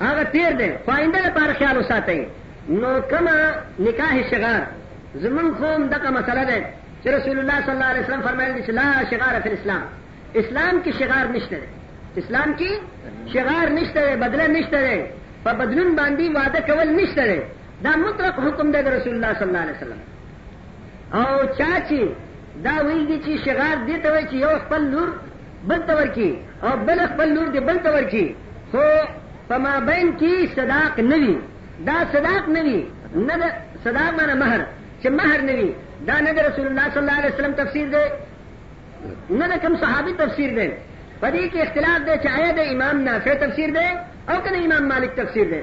هغه تیر دی خو آینده لپاره خیال وساتئ نو کما نکاح شغار زمون خوم دغه مسله ده چې رسول الله صلی الله علیه وسلم فرمایلی چې لا شغار فی الاسلام اسلام کې شغار نشته اسلام کې شغار نشته بدله نشته په بدلون باندې وعده کول نشته دا مطلق حکم دی رسول الله صلی الله علیه وسلم او چا چې دا ویل دي چې شغار دې ته وایي چې یو خپل لور بل ته ورکړي او بل خپل لور دې بل ته ورکړي خو په مابین کې صداق نه وي دا صداق نه وي نه د صداق معنی مهر چې مهر نه وي دا نه د رسول الله صلی الله علیه وسلم تفسیر دی نه د کوم صحابي تفسیر دی په دې کې اختلاف دی چې آیا د امام نافع تفسیر دی او کنه امام مالک تفسیر دی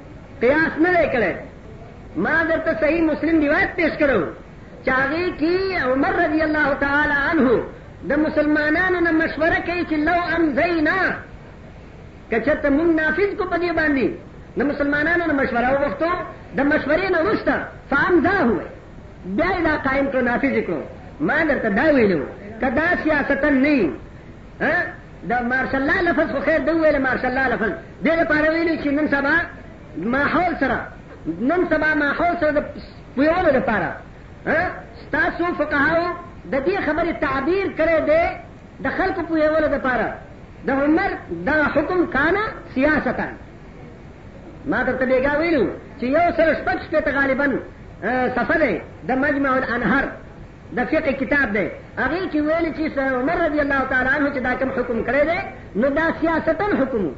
قیاس نه دی کړی ما درته صحیح مسلم روایت پیش کړو چې هغه کې عمر رضی الله تعالی عنه د مسلمانانو نه مشوره کوي چې لو امزینا کچته مون نافذ کو پدې باندې د مسلمانانو نه مشوره وغوښتو د مشورې نه وروسته فامزا هو بیا دا قائم کو نافذ کو ما درته دا ویلو کدا سیاست نه د مارشل لا لفظ خو خیر دی ویل مارشل لا لفظ دې لپاره ویلي چې نن سبا ماحول سره نن سبا ماحول سره د پویولو لپاره ستاسو فقهاو د دې خبرې تعبیر کړی دی د خلکو پویولو لپاره د عمر دا حکم کانا سیاستا ما درته بیګا ویلو چې یو سره شپږ شپېته غالبا صفحه دی د مجمع الانهر د فقه کتاب دی هغه کې ویل چې سره عمر رضی الله تعالی عنہ چې دا کوم حکم کړی دی نو دا سیاستن حکم وو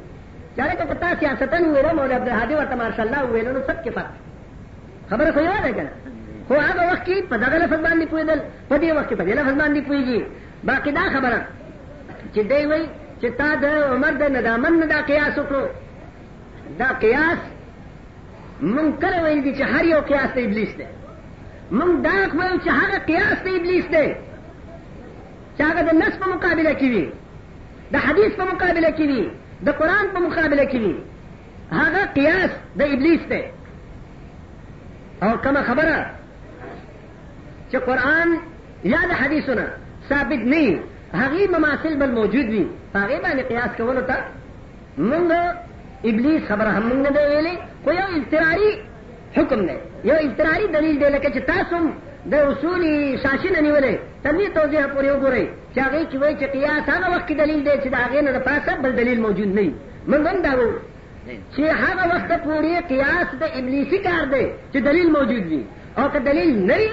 چاره ته تا سیاستن ویل مولا عبد الهادي ورته ماشاء الله ویل نو څه کې فرق خبره خو یو ده کنه خو هغه وخت کې په دغه لفظ باندې پوهېدل په دې وخت کې په دې لفظ باندې پوهېږي باقي دا خبره چې دی وایي چې تا د عمر د ندامن نه دا قیاس وکړو دا قیاس من کله ویل دي چې هر یو قیاس ته ابلیس دی من دا ویل چې هغه قیاس ته ابلیس دی چې هغه د نس په مقابله کې وي د حدیث په مقابله کې وي د قران په مقابله کې وي هغه قیاس د ابلیس دی او کومه خبره چې قران یا د حدیثونه ثابت نه هغه مماثل بل موجود وي هغه باندې قیاس کولو ته مونږ ابلیس خبره هم مونږ نه دی ویلې خو یو اضطراري حکم دی یو اضطراري دلیل دی لکه چې تاسو هم د اصول شاشي نه نیولې تر دې توضیح پورې وګورئ چې هغې کې وایي چې قیاس هغه وخت کې دلیل دی چې د هغې نه د پاسه بل دلیل موجود نه وي مونږ هم دا وایو چې هغه وخت پورې قیاس د ابلیسي کار دی چې دلیل موجود وي او که دلیل نه وي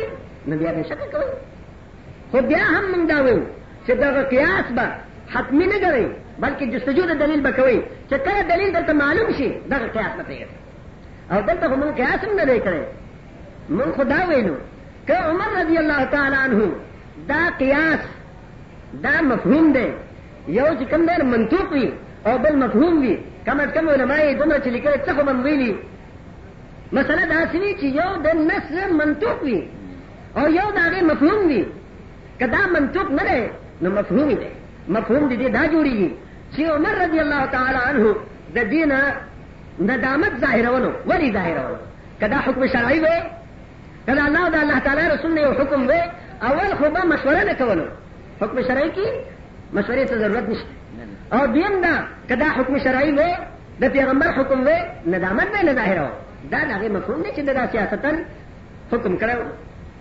نو بیا به شک کوئ خو بیا هم مونږ دا وایو چې دغه قیاس به حتمي نه ګڼئ، بلکې جستجو د دلیل به کوئ، چې کله دلیل درته معلوم شي، دغه قیاس به پرې کوئ. او دلته خو موږ قیاس هم نه دی کړی، موږ خو دا ویلو، که عمر رضی الله تعالی عنه دا قیاس دا مفهوم دی، یو چې کوم دی منطوق وي او بل مفهوم وي، کم از کم علما یې دومره چې لیکلي څه خو به هم ویلي، مسله داسې وي چې یو د نص منطوق وي او یو د هغې مفهوم وي. که دا منطوق نه دی نو مفهومي دی مفهوم د دې دا جوړیږي چې عمر رضی الله تعالی عنه د دین ندامت ظاهرولو ولی ظاهرولو کدا حکم شرعي وي کدا الله دا الله تعالی رسول یو حکم وي اول خو به مشوره نه کولو حکم شرعي کې مشورې ته ضرورت نشته او دیم دا کدا حکم شرعي وي د پیغمبر حکم وي ندامت به نه ظاهرو دا دغه مفهوم دی چې دا سیاستن حکم کړو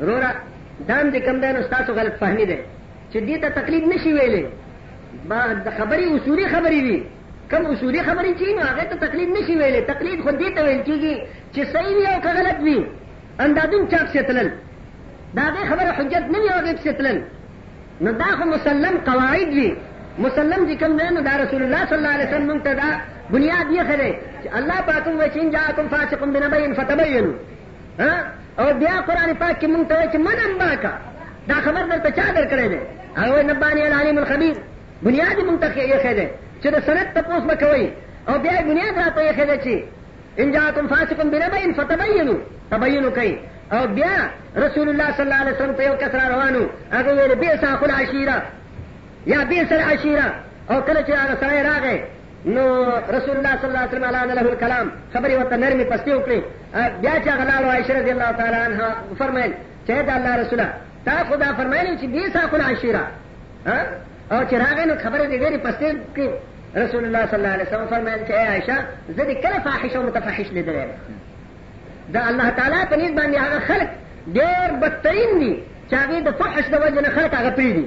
روره دام دې کم دی نو ستاسو غلط فهمي دی چې دې ته تقلید نشي ویلې د خبرې اصولي خبرې دي کم اصولي خبرې چې نو هغه ته تقلید نشي ویلې تقلید خو دې ته ویل کېږي چې صحیح وي او که غلط وي اندادون چاپ سي تلل دا هغه خبره حجت نه وي هغه پسې تلل نو دا خو مسلم قواعد دي مسلم چې کوم نه دا رسول الله صلی الله علیه وسلم ته دا بنیاد یې خره چې الله پاک وچین جاءکم فاسقون بنبین فتبینوا او بیا قران پاک کې مونږ ته وایي چې من امباکا دا خبر درته چا درکړی دی هغه نبانی العلیم الخبیر بنیاد مونږ ته یې خې دی چې د سند تپوس به کوي او بیا بنیاد راته یې خې دی چې ان جاءکم فاسق بنبین فتبینوا تبینوا کوي او بیا رسول الله صلی الله علیه وسلم ته یو کس را روانو هغه ویل به ساخل عشیره یا به سر عشیره او کله چې هغه سره راغی نو رسول الله صلی الله علیه وسلم علیه له الکلام خبرې ورته نرمې پستې وکړې بیا چې هغه لاړو عایشه رضی الله تعالی عنها وفرمایل چې د الله رسوله تا خو دا فرمایلی چې بې ساقل عشیره او چې راغی نو خبرې دې ډېرې پستې کړې رسول الله صلی الله علیه وسلم فرمایل چې ای عایشه زه دې کله فاحشه او متفحش لیدلی یم د الله تعالی په نیز باندې هغه خلک ډېر بدترین دي چې هغې د فحش د وجې نه خلک هغه پرېږدي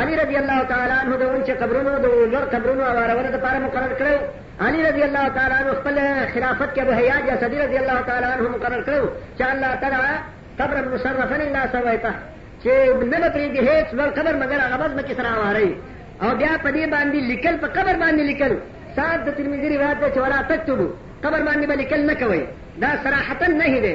علی رضی الله تعالی عنہ د اونچ قبرونو د لوړ قبرونو اوارولو لپاره مقرر کړو علی رضی الله تعالی عنہ خپل خلافت کې ابو حیاج یا صدی رضی الله تعالی عنہ مقرر کړو چې الله تعالی قبر مشرفا لله سویته چې نه به پرېږدي هېڅ لوړ قبر مګر هغه به ځمکې سره اوارئ او بیا په دې باندې لیکل په قبر باندې لیکل سعد د ترمذي روایت دی چې ولا تکتبو قبر باندې به لیکل نه کوئ دا صراحتا نهي دی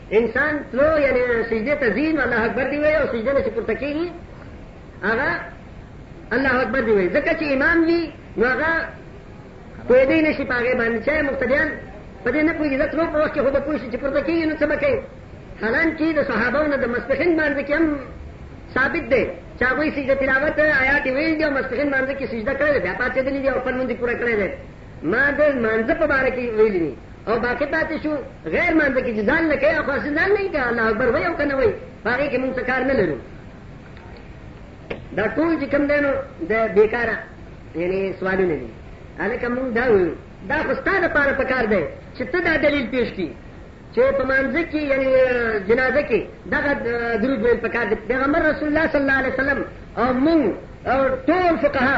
انسان تلو یعنی سجدې ته ځي نو الله اکبر دی وایي او سجدې نه چې پورته کېږي هغه الله اکبر دی وایي ځکه چې امام وي نو هغه پوهېدی نه شي په هغې باندې چا مقتدیان په دې نه پوهېږي د تلو په وخت کې خو به پوه شي چې پورته کېږي نو څه به کوي حالانکې د صحابو نه د ماسپښین لمانځه کې هم ثابت دی چې هغوی سجده تلاوت آیات یې ویل دي او ماسپښین لمانځه کې سجده کړې ده بیا پاڅېدلي دي او خپل لمونځ یې پوره کړی دی ما د لمانځه په باره کې ویلي دي او باقی پاتې شو غیر مانځه کې چې ځان نه کوي خو اصل ځان نه یې که الله اکبر وایي او که نه وایي په هغې کې مونږ څه کار نه لرو دا ټول چې کوم دی نو د بېکاره یعنې سوالونه دي هلکه مونږ دا وایو دا خو ستا دپاره په کار دی چې ته دا دلیل پېښ کړي چې په مانځه کې یعنې جنازه کې دغه درود ویل په کار دی پیغمبر رسول الله صلی الله علیه وسلم او مونږ او ټول فقها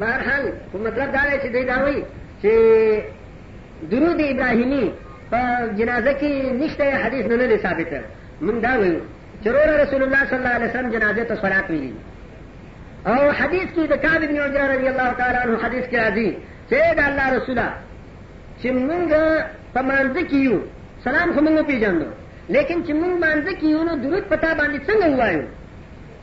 بهرحال خو مطلب دا دی چې دوی دا وایي چې درود ابراهیمي په جنازه کې نشته حدیث نه دی ثابت موږ دا وایو چې روره رسول الله صلی الله علیه وسلم جنازه ته صلات ویلي او حدیث کې د کعب بن عجره رضی الله تعالی عنه حدیث کې راځي چې دا الله رسوله چې موږ په مانځ کې یو سلام خو موږ پیژندو لیکن چې موږ مانځ کې یو نو درود پتا باندې څنګه وایو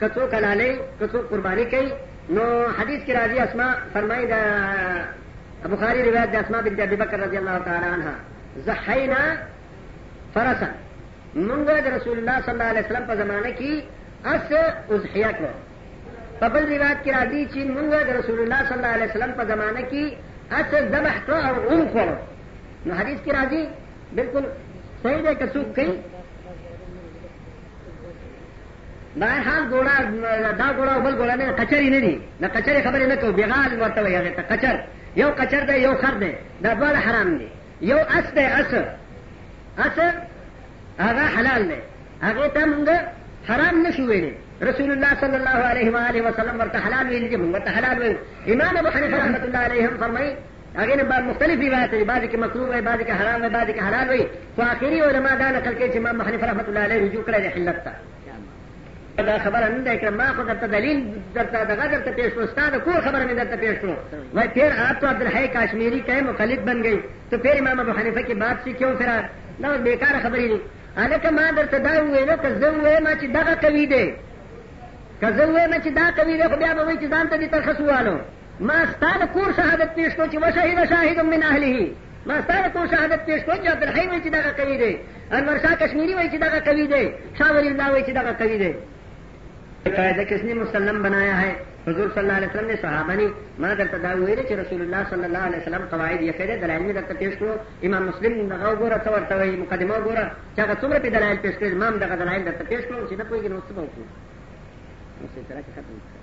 که څوک حلالوي که څوک قرباني کوي نو حدیث کې راځي اسما فرمایي د بخاري روایت د اسما بنت ابي بکر رضی الله تعالی عنها زحینا فرسا مونږ د رسول الله صلی الله علیه وسلم په زمانه کې اس اضحیه کړو په بل روایت کې راځي چې مونږ د رسول الله صلی الله علیه وسلم په زمانه کې اس ذبح کړو او اون کړو نو حدیث کې راځي بالکل صحیح دی که څوک کوي بهر حال ګوړه دا ګوړه او بل ګوړه نه کچري نه دي د کچري خبرې نه کوو بغال ورته وایي هغه ته کچر یو کچر دی یو خر دی دا دواړه حرام دي یو اس دی اس اس هغه حلال دی هغه ته موږ حرام نشو ویلي رسول الله صلی الله علیه و آله وسلم ورته حلال ویل دي موږ ته حلال ویل امام ابو حنیفه رحمۃ اللہ علیہ فرمایي هغې نه بعد مختلف روایت دي بعضې کې مکروه وایي بعضې کې حرام وایي بعضې کې حلال وایي خو آخري علما دا نقل کوي چې امام محنیف رحمت الله علیه رجوع کړی دی حلت ته دا خبره نه ده کړه ما خو درته دلیل درته دغه درته پیش کړو ستا د کور خبره مې درته پیش کړو وای پھر آپ تو عبدالحی کاشمیری کا مخالف بن گئی تو پھر امام ابو حنیفه کی بات سے کیوں پھر دا بیکار خبرې دي هلکه ما درته دا وویل که زه ووایم چې دغه قوي دی که زه ووایم چې دا قوي دی خو بیا به وایي چې ځان ته دې ترخص ووالو ما ستا د کور شهادت پیش کړو چې وشهد شاهد من اهله ما ستا د کور شهادت پیش کړو چې عبدالحی وایي چې دغه قوي دی انور شاه کشمیری وایي چې دغه قوي دی شاه ولی الله وایي چې دغه قوي دی قاعده کس نے مسلم بنایا ہے حضور صلی اللہ علیہ وسلم نے صحابہ نے ما درته دا ویل چې رسول الله صلی الله علیه وسلم قواعد یې خیره دلایل مې درته پیش کړو امام مسلم دغه وګوره ته ورته وایي مقدمه وګوره چې هغه څومره په دلایل پیش کړل امام دغه دلایل درته پیش کړو چې نه پوهېږي نو څه به وکړو نو څه سره ختم کړو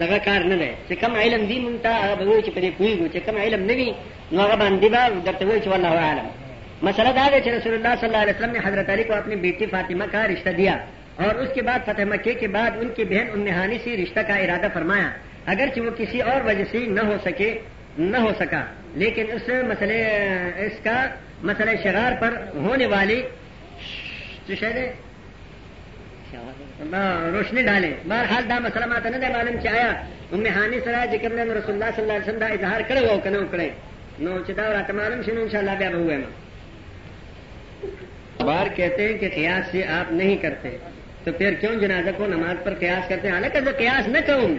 دغه کار نه دی چې کوم علم دی مونږ ته هغه به وایو چې په دې پوهېږو چې کوم علم نه وي نو هغه باندې به درته وایو چې والله اعلم مسئلہ دا ہے کہ رسول اللہ صلی اللہ علیہ وسلم نے حضرت علی کو اپنی بیٹی فاطمہ کا رشتہ دیا اور اس کے بعد فتح مکے کے بعد ان کی بہن امنہانی سے رشتہ کا ارادہ فرمایا اگرچہ وہ کسی اور وجہ سے نہ ہو سکے نہ ہو سکا لیکن اس مسئلے اس کا مسئلہ شرار پر ہونے والی روشنی ډالې بهرحال دا مسله ماته نه ده معلوم چې آیا ام هاني سره چې کوم نن رسول الله صلی الله علیه وسلم دا اظهار کړی او کنه وکړی نو چې دا راته معلوم شي نو ان شاء الله بیا به وایم بار کہتے ہیں کہ قیاس سے آپ نہیں کرتے تو پھر کیوں جنازہ کو نماز پر قیاس کرتے ہیں حالانکہ جو قیاس نہ کروں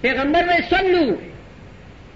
پیغمبر میں سن لوں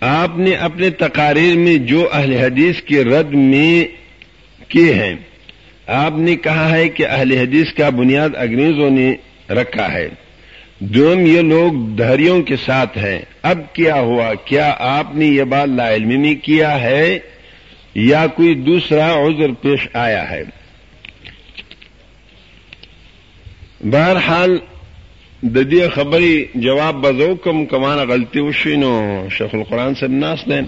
آپ نے اپنے تقاریر میں جو اہل حدیث کے رد میں کیے ہیں آپ نے کہا ہے کہ اہل حدیث کا بنیاد انگریزوں نے رکھا ہے دوم یہ لوگ دہریوں کے ساتھ ہیں اب کیا ہوا کیا آپ نے یہ بات لا علمی میں کیا ہے یا کوئی دوسرا عذر پیش آیا ہے بهر حال د دې خبرې جواب به زه وکړم که مانه غلطي وشوي نو شیخ القرآن صاحب ناست دی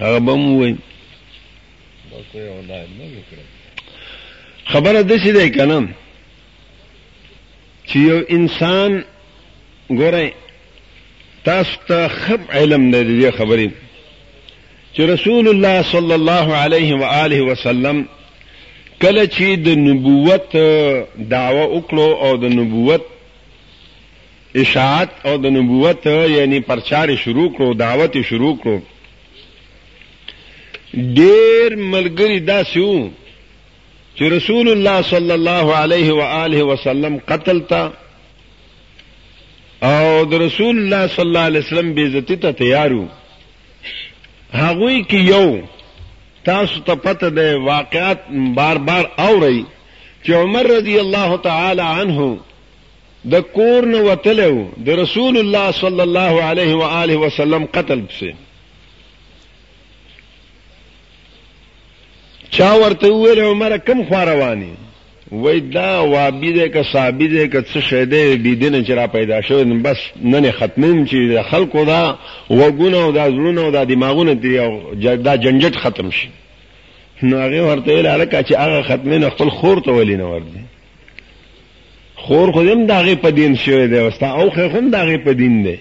هغه به هم ووایي خبره داسې دی که نه چې یو انسان ګورئ تاسو ته ښه علم دی د دې خبرې چې رسول الله صلی الله علیه و آله وسلم کله چې د نبوت دعوه وکړو او د نبوت اشاعت او د نبوت یعنی پرچار شروع کړو دعوت شروع کړو ډیر ملګری داسې وو چې رسول الله صلی الله علیه و آله وسلم قتل تا او د رسول الله صلی الله علیه وسلم بیزتی ته تیارو هغوی کې یو تاسو ته پته ده واقعات بار بار اورئ چې عمر رضی الله تعالی عنه د کور نه وتلو د رسول الله صلی الله علیه و آله وسلم قتل پسې چا ورته ویل عمر کم خواروانی وای دا وابی دی که صابی دی که څه شی دی بی دینه چې را پیدا شوی نو بس نن ختموم چې د خلکو دا وګونه او دا زړونه او دا دماغونه ترې او دا جنجټ ختم شي نو هغې ورته ویل هلکه چې هغه ختمې نو خپل خور ته ولې نه ورځي خور خو هم د هغې په دین شوی دی او ستا اوښی خو هم د هغې په دین دی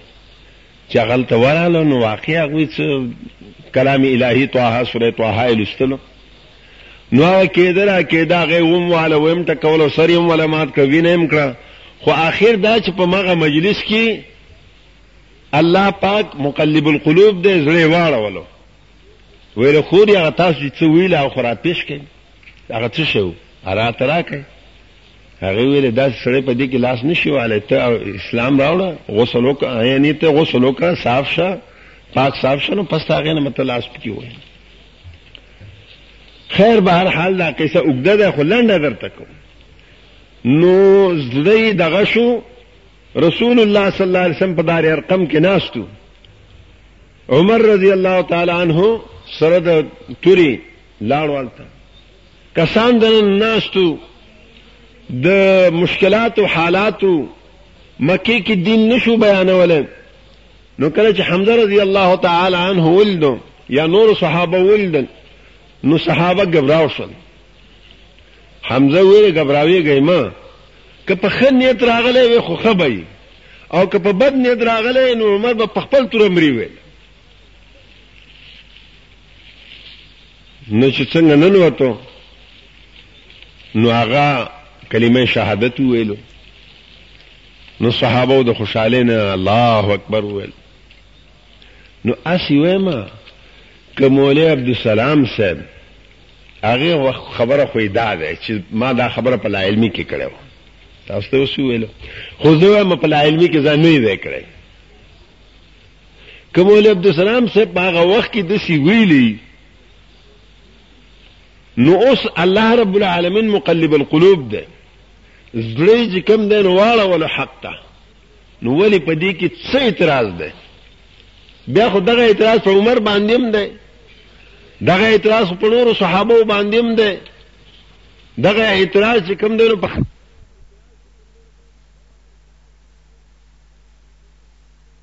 چې هغه هلته ورغله نو واقع هغوی څه کلام الهي طه سوره طه یې لوستلو نو هغه کېده را کېده هغه یې ومواله ویم ټکولو سر یې ومواله مات کړه وینه یې کړه خو آخر دا چې په مغه مجلس کې الله پاک مقلب القلوب دې زړه واړولو ویل خو دې هغه تاسو چې ویل او خراب پیش کړي هغه څه شو را ترا کوي هغه ویل دا سړی په دې کې لاس نشي والي ته اسلام راوړه غسل وکړه یعنی ته غسل وکړه صاف شه پاک صاف شه نو پس هغه نه مت لاس پکې وای خیر به هر حال دا قصه وګده ده خو لنډه درته کوم نو زړی دغه شو رسول الله صلی الله علیه وسلم په دار ارقم کې ناشتو عمر رضی الله تعالی عنہ سره د توري لاړ والته کسان د نن ناستو د مشکلاتو حالاتو مکه کې دین نشو بیانولای نو کله چې حمزه رضی الله تعالی عنه ولد یا نور صحابه ولد نو صحابه غبراو شول حمزه ویل غبراوی ګیما که په خن نیت راغله وي خو خبي او که په بد نیت راغله نو عمر په خپل تور امري ویل نه چې څنګه ننوتو نو هغه کلمه شهادت ویلو نو صحابه د خوشاله نه الله اکبر ویل نو اسی ویما که مولی عبدالسلام صاحب هغه وخت خبره خو دا ده چې ما دا خبره په علمي کې کړو تاسو ته وسو ویلو خو زه ما په علمي کې ځان نه دی کړی که مولوی عبدالسلام صاحب په هغه وخت کې داسې ویلي نو اوس الله رب العالمین مقلب القلوب دی زړه چې کوم دی نو واړوله حق ته نو ولې په دې کې څه اعتراض دی بیا خو دغه اعتراض په عمر باندې هم دی دغه اعتراض په نورو صحابو باندې هم دی دغه اعتراض چې کوم دی نو په